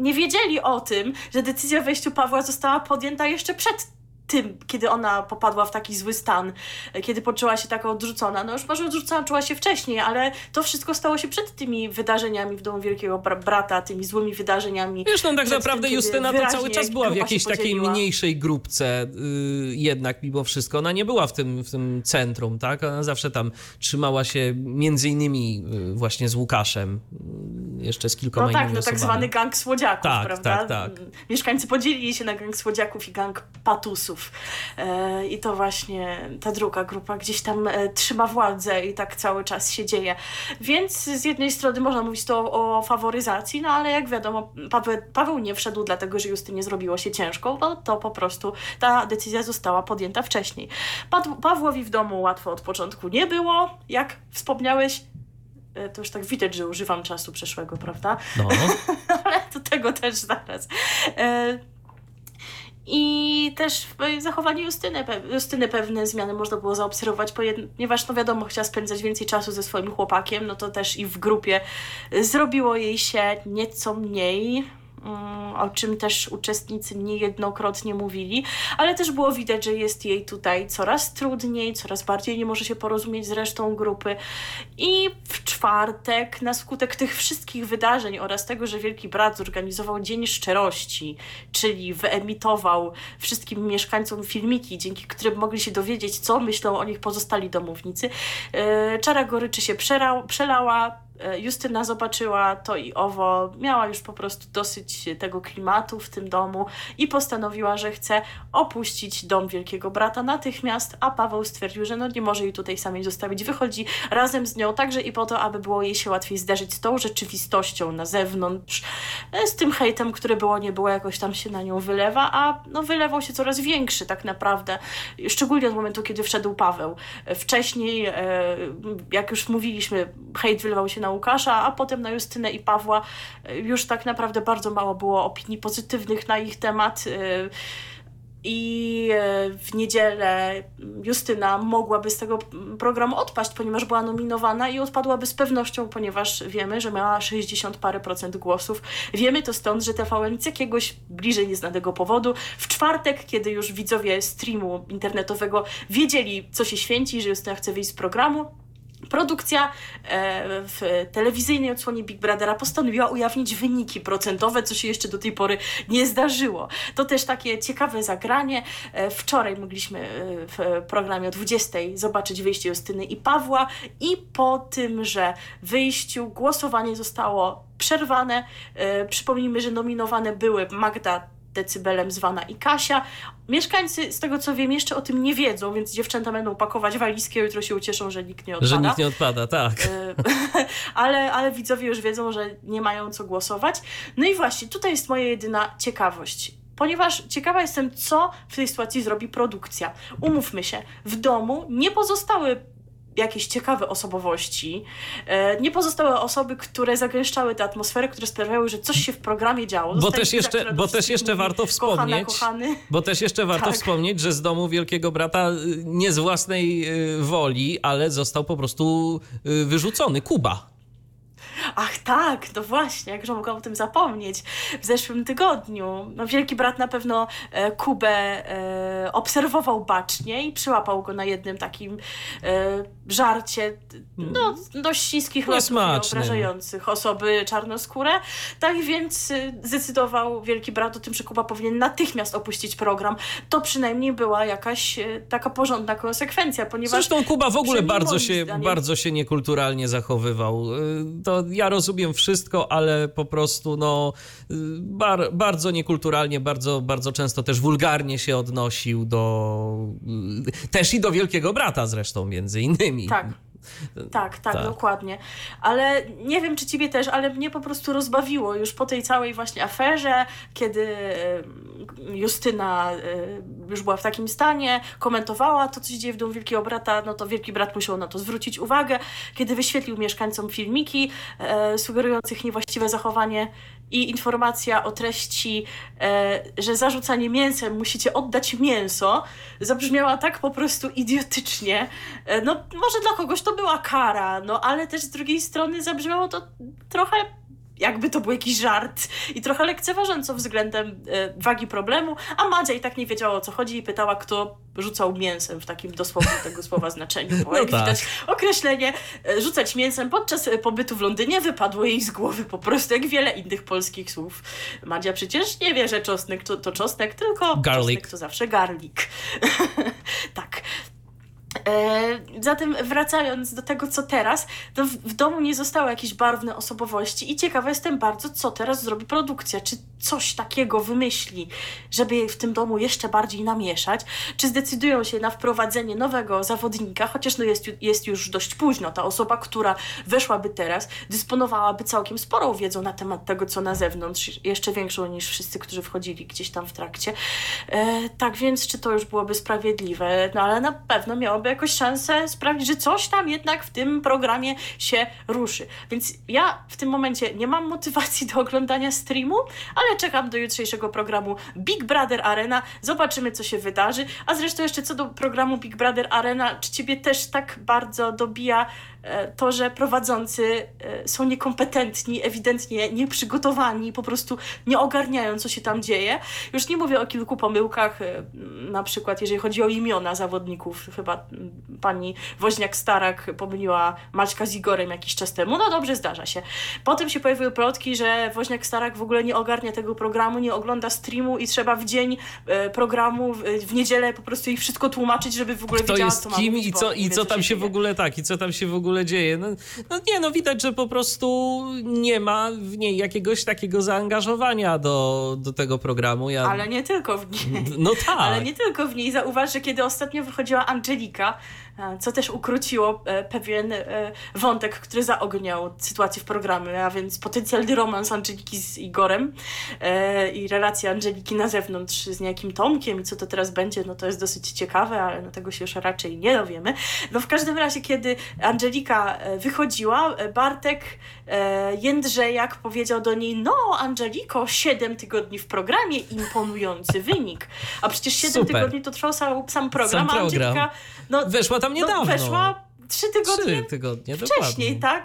nie wiedzieli o tym, że decyzja o wejściu Pawła została podjęta jeszcze przed tym, kiedy ona popadła w taki zły stan, kiedy poczuła się taka odrzucona. No już może odrzucona czuła się wcześniej, ale to wszystko stało się przed tymi wydarzeniami w Domu Wielkiego Brata, tymi złymi wydarzeniami. Wiesz, no tak naprawdę tym, Justyna to cały czas była w jakiejś takiej mniejszej grupce yy, jednak mimo wszystko. Ona nie była w tym, w tym centrum, tak? Ona zawsze tam trzymała się między innymi yy, właśnie z Łukaszem, jeszcze z kilkoma no tak, innymi no tak zwany gang słodziaków, tak, prawda? Tak, tak. Mieszkańcy podzielili się na gang słodziaków i gang patusów. E, I to właśnie ta druga grupa gdzieś tam e, trzyma władzę i tak cały czas się dzieje. Więc z jednej strony można mówić to o, faworyzacji, no ale jak wiadomo, Paweł, Paweł nie wszedł dlatego, że Justynie zrobiło się ciężko, bo to po prostu ta decyzja została podjęta wcześniej. Pawłowi w domu łatwo od początku nie było, jak wspomniałeś, to już tak widać, że używam czasu przeszłego, prawda? No. Ale do tego też zaraz. I też w zachowaniu Justyny, Justyny pewne zmiany można było zaobserwować, ponieważ no wiadomo, chciała spędzać więcej czasu ze swoim chłopakiem, no to też i w grupie zrobiło jej się nieco mniej o czym też uczestnicy niejednokrotnie mówili, ale też było widać, że jest jej tutaj coraz trudniej, coraz bardziej nie może się porozumieć z resztą grupy. I w czwartek, na skutek tych wszystkich wydarzeń oraz tego, że Wielki Brat zorganizował Dzień Szczerości, czyli wyemitował wszystkim mieszkańcom filmiki, dzięki którym mogli się dowiedzieć, co myślą o nich pozostali domownicy, e, czara goryczy się przelała, Justyna zobaczyła to i owo, miała już po prostu dosyć tego klimatu w tym domu i postanowiła, że chce opuścić dom Wielkiego Brata natychmiast, a Paweł stwierdził, że no nie może jej tutaj samej zostawić. Wychodzi razem z nią także i po to, aby było jej się łatwiej zderzyć z tą rzeczywistością na zewnątrz, e, z tym hejtem, który było nie było, jakoś tam się na nią wylewa, a no wylewał się coraz większy tak naprawdę, szczególnie od momentu, kiedy wszedł Paweł. E, wcześniej, jak już mówiliśmy, hejt wylewał się na Łukasza, a potem na Justynę i Pawła. Już tak naprawdę bardzo mało było opinii pozytywnych na ich temat. Y, I y, w niedzielę Justyna mogłaby z tego programu odpaść, ponieważ była nominowana i odpadłaby z pewnością, ponieważ wiemy, że miała 60 parę procent głosów. Wiemy to stąd, że TVN z jakiegoś bliżej nieznanego powodu w czwartek, kiedy już widzowie streamu internetowego wiedzieli, co się święci, że Justyna chce wyjść z programu, Produkcja e, w telewizyjnej odsłonie Big Brothera postanowiła ujawnić wyniki procentowe, co się jeszcze do tej pory nie zdarzyło. To też takie ciekawe zagranie. E, wczoraj mogliśmy e, w programie o 20 zobaczyć wyjście Justyny i Pawła i po tym, że wyjściu głosowanie zostało przerwane. Przypomnijmy, że nominowane były Magda decybelem zwana i Kasia. Mieszkańcy, z tego co wiem, jeszcze o tym nie wiedzą, więc dziewczęta będą pakować walizki, a jutro się ucieszą, że nikt nie odpada. Że nikt nie odpada, tak. E, ale, ale widzowie już wiedzą, że nie mają co głosować. No i właśnie, tutaj jest moja jedyna ciekawość ponieważ ciekawa jestem, co w tej sytuacji zrobi produkcja. Umówmy się, w domu nie pozostały jakieś ciekawe osobowości. E, nie pozostałe osoby, które zagęszczały tę atmosferę, które sprawiały, że coś się w programie działo. Bo też, jeszcze, bo też jeszcze warto wspomnieć, kochana, bo też jeszcze warto tak. wspomnieć, że z domu Wielkiego Brata y, nie z własnej y, woli, ale został po prostu y, wyrzucony Kuba. Ach tak, no właśnie, jakże mogłam o tym zapomnieć. W zeszłym tygodniu no, wielki brat na pewno e, Kubę e, obserwował bacznie i przyłapał go na jednym takim e, żarcie no, dość śliskich lotów obrażających osoby czarnoskóre. Tak więc e, zdecydował wielki brat o tym, że Kuba powinien natychmiast opuścić program. To przynajmniej była jakaś e, taka porządna konsekwencja, ponieważ... Zresztą Kuba w ogóle bardzo się, zdaniem... bardzo się niekulturalnie zachowywał. E, to ja rozumiem wszystko, ale po prostu no, bar, bardzo niekulturalnie, bardzo, bardzo często też wulgarnie się odnosił do. też i do Wielkiego Brata zresztą, między innymi. Tak. Tak, tak, tak, dokładnie. Ale nie wiem, czy ciebie też, ale mnie po prostu rozbawiło już po tej całej właśnie aferze, kiedy Justyna już była w takim stanie, komentowała to, co się dzieje w domu Wielkiego Brata, no to Wielki Brat musiał na to zwrócić uwagę, kiedy wyświetlił mieszkańcom filmiki e, sugerujących niewłaściwe zachowanie i informacja o treści, e, że zarzucanie mięsem musicie oddać mięso, zabrzmiała tak po prostu idiotycznie. E, no, może dla kogoś to była kara, no ale też z drugiej strony zabrzmiało to trochę jakby to był jakiś żart i trochę lekceważąco względem e, wagi problemu, a Madzia i tak nie wiedziała o co chodzi i pytała, kto rzucał mięsem w takim dosłownym tego słowa znaczeniu, bo no jak tak. widać określenie e, rzucać mięsem podczas pobytu w Londynie wypadło jej z głowy po prostu jak wiele innych polskich słów. Madzia przecież nie wie, że czosnek to, to czosnek, tylko garlic. czosnek to zawsze garlic. tak. E, zatem wracając do tego, co teraz, to w, w, domu nie zostały jakieś barwne osobowości i ciekawa jestem bardzo, co teraz zrobi produkcja. Czy coś takiego wymyśli, żeby w tym domu jeszcze bardziej namieszać? Czy zdecydują się na wprowadzenie nowego zawodnika, chociaż no jest, jest już dość późno. Ta osoba, która weszłaby teraz, dysponowałaby całkiem sporą wiedzą na temat tego, co na zewnątrz, jeszcze większą niż wszyscy, którzy wchodzili gdzieś tam w trakcie. E, tak więc, czy to już byłoby sprawiedliwe? No ale na pewno miałoby jakoś szansę sprawdzić, że coś tam jednak w tym programie się ruszy. Więc ja w tym momencie nie mam motywacji do oglądania streamu, ale czekam do jutrzejszego programu Big Brother Arena. Zobaczymy, co się wydarzy. A zresztą jeszcze co do programu Big Brother Arena, czy ciebie też tak bardzo dobija to, że prowadzący e, są niekompetentni, ewidentnie nieprzygotowani, po prostu nie ogarniają, co się tam dzieje. Już nie mówię o kilku pomyłkach, e, na przykład jeżeli chodzi o imiona zawodników. Chyba pani Woźniak-Starak pomyliła Maćka z Igorem jakiś czas temu. No dobrze, zdarza się. Potem się pojawiły plotki, że Woźniak-Starak w ogóle nie ogarnia tego programu, nie ogląda streamu i trzeba w dzień programu, w niedzielę po prostu jej wszystko tłumaczyć, żeby w ogóle Kto wiedziała, jest co kim ma mówić, i co, i co tam się w ogóle tak, i co tam się w ogóle dzieje. No, no nie, no widać, że po prostu nie ma w niej jakiegoś takiego zaangażowania do, do tego programu. Ja, Ale nie tylko w niej. No tak. Ale nie tylko w niej. Zauważ, że kiedy ostatnio wychodziła Angelika, co też ukróciło e, pewien e, wątek, który zaogniał sytuację w programie, a więc potencjalny romans Angeliki z Igorem e, i relacja Angeliki na zewnątrz z niejakim Tomkiem i co to teraz będzie, no to jest dosyć ciekawe, ale no tego się już raczej nie dowiemy. No w każdym razie, kiedy Angelika e, wychodziła, e, Bartek e, Jędrzejak powiedział do niej, no Angeliko, 7 tygodni w programie, imponujący wynik. A przecież 7 Super. tygodni to trwał sam, sam program, Sam program. Angelika no, Weszła tam niedawno. no, weszła trzy tygodnie Trzy tygodnie, wcześniej, dokładnie. tak?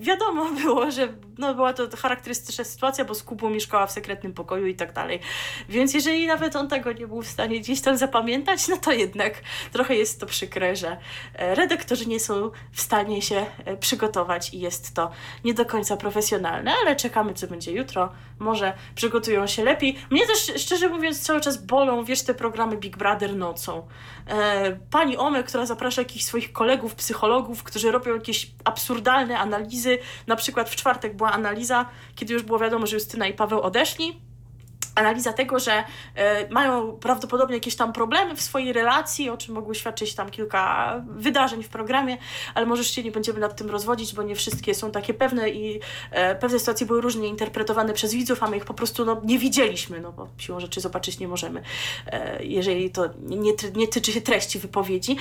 Wiadomo było, że no, była to charakterystyczna sytuacja, bo z Kubą mieszkała w sekretnym pokoju i tak dalej. Więc jeżeli nawet on tego nie był w stanie gdzieś tam zapamiętać, no to jednak trochę jest to przykre, że e, redaktorzy nie są w stanie się e, przygotować i jest to nie do końca profesjonalne, ale czekamy, co będzie jutro. Może przygotują się lepiej. Mnie też, szczerze mówiąc, cały czas bolą, wiesz, te programy Big Brother nocą. E, pani Ome, która zaprasza jakichś swoich kolegów, psychologów, którzy robią jakieś absurdalne analizy. Na przykład w czwartek była analiza, kiedy już było wiadomo, że Justyna i Paweł odeszli. Analiza tego, że e, mają prawdopodobnie jakieś tam problemy w swojej relacji, o czym mogły świadczyć tam kilka wydarzeń w programie, ale może się nie będziemy nad tym rozwodzić, bo nie wszystkie są takie pewne i e, pewne sytuacje były różnie interpretowane przez widzów, a my ich po prostu no, nie widzieliśmy, no bo siłą rzeczy zobaczyć nie możemy, e, jeżeli to nie, nie tyczy się treści wypowiedzi.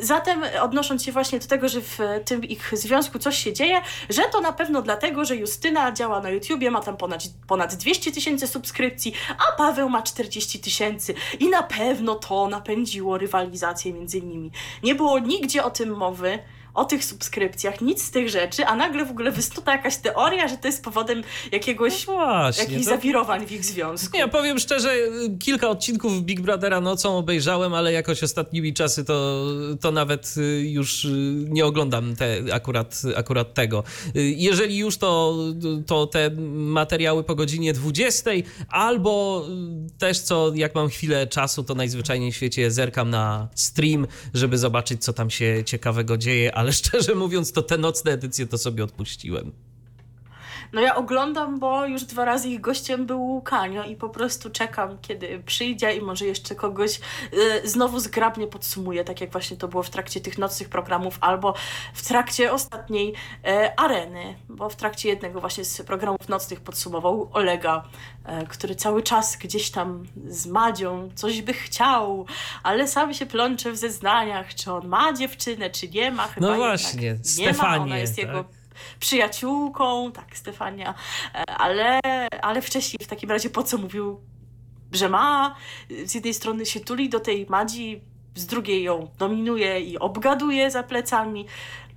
Zatem odnosząc się właśnie do tego, że w tym ich związku coś się dzieje, że to na pewno dlatego, że Justyna działa na YouTubie, ma tam ponad, ponad 200 tysięcy subskrypcji, a Paweł ma 40 tysięcy i na pewno to napędziło rywalizację między nimi. Nie było nigdzie o tym mowy, o tych subskrypcjach, nic z tych rzeczy, a nagle w ogóle wysnuta jakaś teoria, że to jest powodem jakiegoś, No właśnie. jakichś to- zawirowań w ich związku. Ja powiem szczerze, kilka odcinków Big Brothera nocą obejrzałem, ale jakoś ostatnimi czasy to, to nawet y, już y, nie oglądam te, akurat, akurat tego. Y, Jeżeli już, to, to te materiały po godzinie 20, albo też co, jak mam chwilę czasu, to najzwyczajniej w świecie zerkam na stream, żeby zobaczyć, co tam się ciekawego dzieje, ale szczerze mówiąc, to te nocne edycje to sobie odpuściłem. No ja oglądam, bo już dwa razy ich gościem był Łukanio i po prostu czekam, kiedy przyjdzie i może jeszcze kogoś y, znowu zgrabnie podsumuje, tak jak właśnie to było w trakcie tych nocnych programów albo w trakcie ostatniej e, areny, bo w trakcie jednego właśnie z programów nocnych podsumował Olega, e, który cały czas gdzieś tam z Madzią coś by chciał, ale sam się plącze w zeznaniach, czy on ma dziewczynę, czy nie ma. Chyba No właśnie, nie ma, Stefanię, ona jest tak? jego przyjaciółką, tak, Stefania, E, ale, ale wcześniej w takim razie po co mówił, że ma, z jednej strony się tuli do tej Madzi, z drugiej ją dominuje i obgaduje za plecami,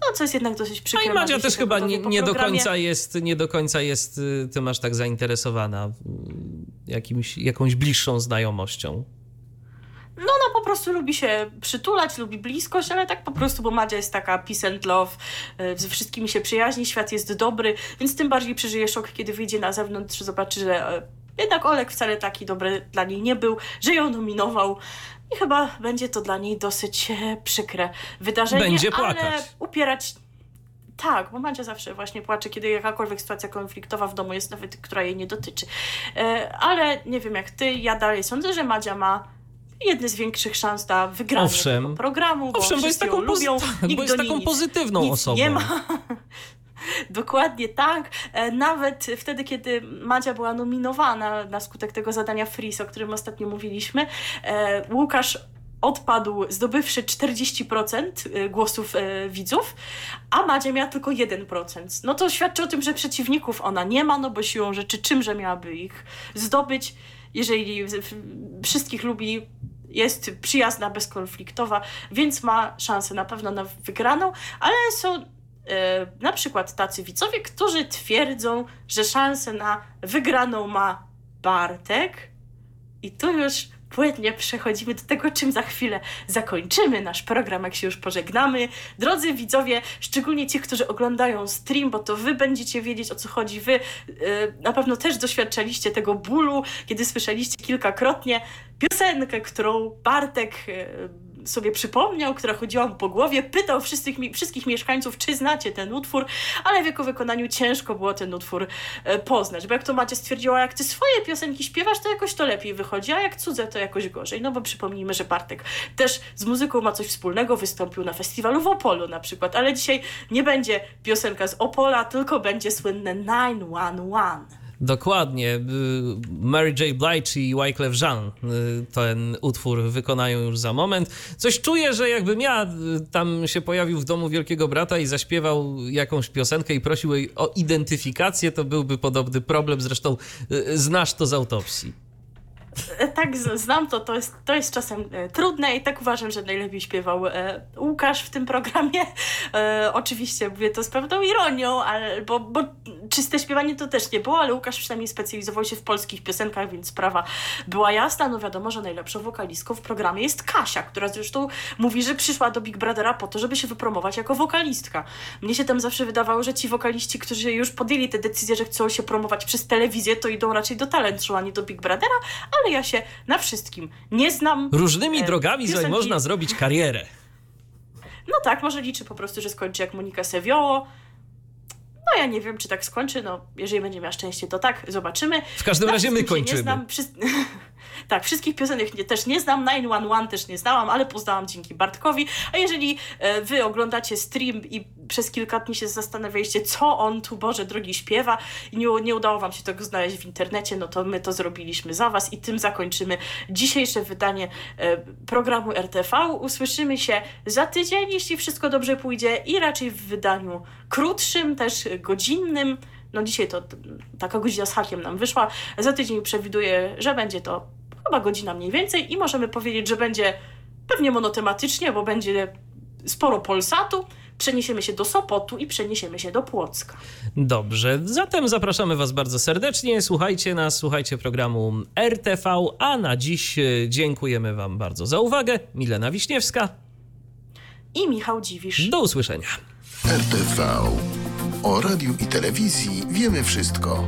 no co jest jednak dosyć No przykre. i Madzia też chyba nie, nie do końca jest, nie do końca jest y, tym aż tak zainteresowana y, jakimś, jakąś bliższą znajomością. No, no po prostu lubi się przytulać, lubi bliskość, ale tak po prostu, bo Madzia jest taka peace and love, e, ze wszystkimi się przyjaźni, świat jest dobry, więc tym bardziej przeżyje szok, kiedy wyjdzie na zewnątrz, zobaczy, że e, jednak Olek wcale taki dobry dla niej nie był, że ją nominował i chyba będzie to dla niej dosyć e, przykre wydarzenie, Będzie ale płakać. upierać tak, bo Madzia zawsze właśnie płacze, kiedy jakakolwiek sytuacja konfliktowa w domu jest, nawet która jej nie dotyczy. Ale nie wiem jak ty, ja dalej sądzę, że Madzia ma jedne z większych szans na wygranie Owszem. programu, bo Owszem, bo jest taką, pozy- lubią, nikt bo jest taką pozytywną nic osobą. nie ma. Dokładnie tak. E, Nawet wtedy, kiedy Madzia była nominowana na skutek tego zadania Freeze, o którym ostatnio mówiliśmy, e, Łukasz odpadł, zdobywszy 40% głosów e, widzów, a Madzia miała tylko 1%. No to świadczy o tym, że przeciwników ona nie ma, no bo siłą rzeczy czymże miałaby ich zdobyć, jeżeli wszystkich lubi jest przyjazna, bezkonfliktowa, więc ma szansę na pewno na wygraną, ale są e, na przykład tacy widzowie, którzy twierdzą, że szansę na wygraną ma Bartek. I tu już płynnie przechodzimy do tego, czym za chwilę zakończymy nasz program, jak się już pożegnamy. Drodzy widzowie, szczególnie ci, którzy oglądają stream, bo to wy będziecie wiedzieć o co chodzi. Wy yy, na pewno też doświadczaliście tego bólu, kiedy słyszeliście kilkakrotnie piosenkę, którą Bartek. Yy, sobie przypomniał, która chodziła mu po głowie, pytał wszystkich, wszystkich mieszkańców, czy znacie ten utwór, ale w jego wykonaniu ciężko było ten utwór e, poznać, bo jak to Macie stwierdziła, jak ty swoje piosenki śpiewasz, to jakoś to lepiej wychodzi, a jak cudze, to jakoś gorzej. No bo przypomnijmy, że Bartek też z muzyką ma coś wspólnego, wystąpił na festiwalu w Opolu na przykład, ale dzisiaj nie będzie piosenka z Opola, tylko będzie słynne 911. Dokładnie. Y, Mary J. Blige i Wyclef Jean y, ten utwór wykonają już za moment. Coś czuję, że jakbym ja y, tam się pojawił w domu Wielkiego Brata i zaśpiewał jakąś piosenkę i prosił jej o identyfikację, to byłby podobny problem. Zresztą znasz to z autopsji. E, tak, znam to, to jest, to jest czasem e, trudne i tak uważam, że najlepiej śpiewał e, Łukasz w tym programie. oczywiście mówię to z pewną ironią, ale, bo, bo czyste śpiewanie to też nie było, ale Łukasz przynajmniej specjalizował się w polskich piosenkach, więc sprawa była jasna. No wiadomo, że najlepszą wokalistką w programie jest Kasia, która zresztą mówi, że przyszła do Big Brothera po to, żeby się wypromować jako wokalistka. Mnie się tam zawsze wydawało, że ci wokaliści, którzy już podjęli tę decyzję, że chcą się promować przez telewizję, to idą raczej do talent show, a nie do Big Brothera, ale ja się na wszystkim nie znam. Różnymi e, drogami piosenki... można zrobić karierę. No tak, może liczy po prostu, że skończy jak Monika Seviolo. No ja nie wiem, czy tak skończy. No, jeżeli będzie miała szczęście, to tak, zobaczymy. W każdym razie my kończymy. Znam, tak, wszystkich piosenek nie, też nie znam, 911 też nie znałam, ale poznałam dzięki Bartkowi. A jeżeli e, wy oglądacie stream i przez kilka dni się zastanawialiście, co on tu, Boże drogi, śpiewa i nie, nie udało wam się tego znaleźć w internecie, no to my to zrobiliśmy za was i tym zakończymy dzisiejsze wydanie e, programu RTV. Usłyszymy się za tydzień, jeśli wszystko dobrze pójdzie i raczej w wydaniu krótszym, też godzinnym. No dzisiaj to taka godzina z hakiem nam wyszła. Za tydzień przewiduję, że będzie to chyba godzina mniej więcej i możemy powiedzieć, że będzie pewnie monotematycznie, bo będzie sporo Polsatu. Przeniesiemy się do Sopotu i przeniesiemy się do Płocka. Dobrze, zatem zapraszamy Was bardzo serdecznie. Słuchajcie nas, słuchajcie programu RTV, a na dziś e, dziękujemy Wam bardzo za uwagę. Milena Wiśniewska i Michał Dziwisz. Do usłyszenia. RTV. O radiu i telewizji wiemy wszystko.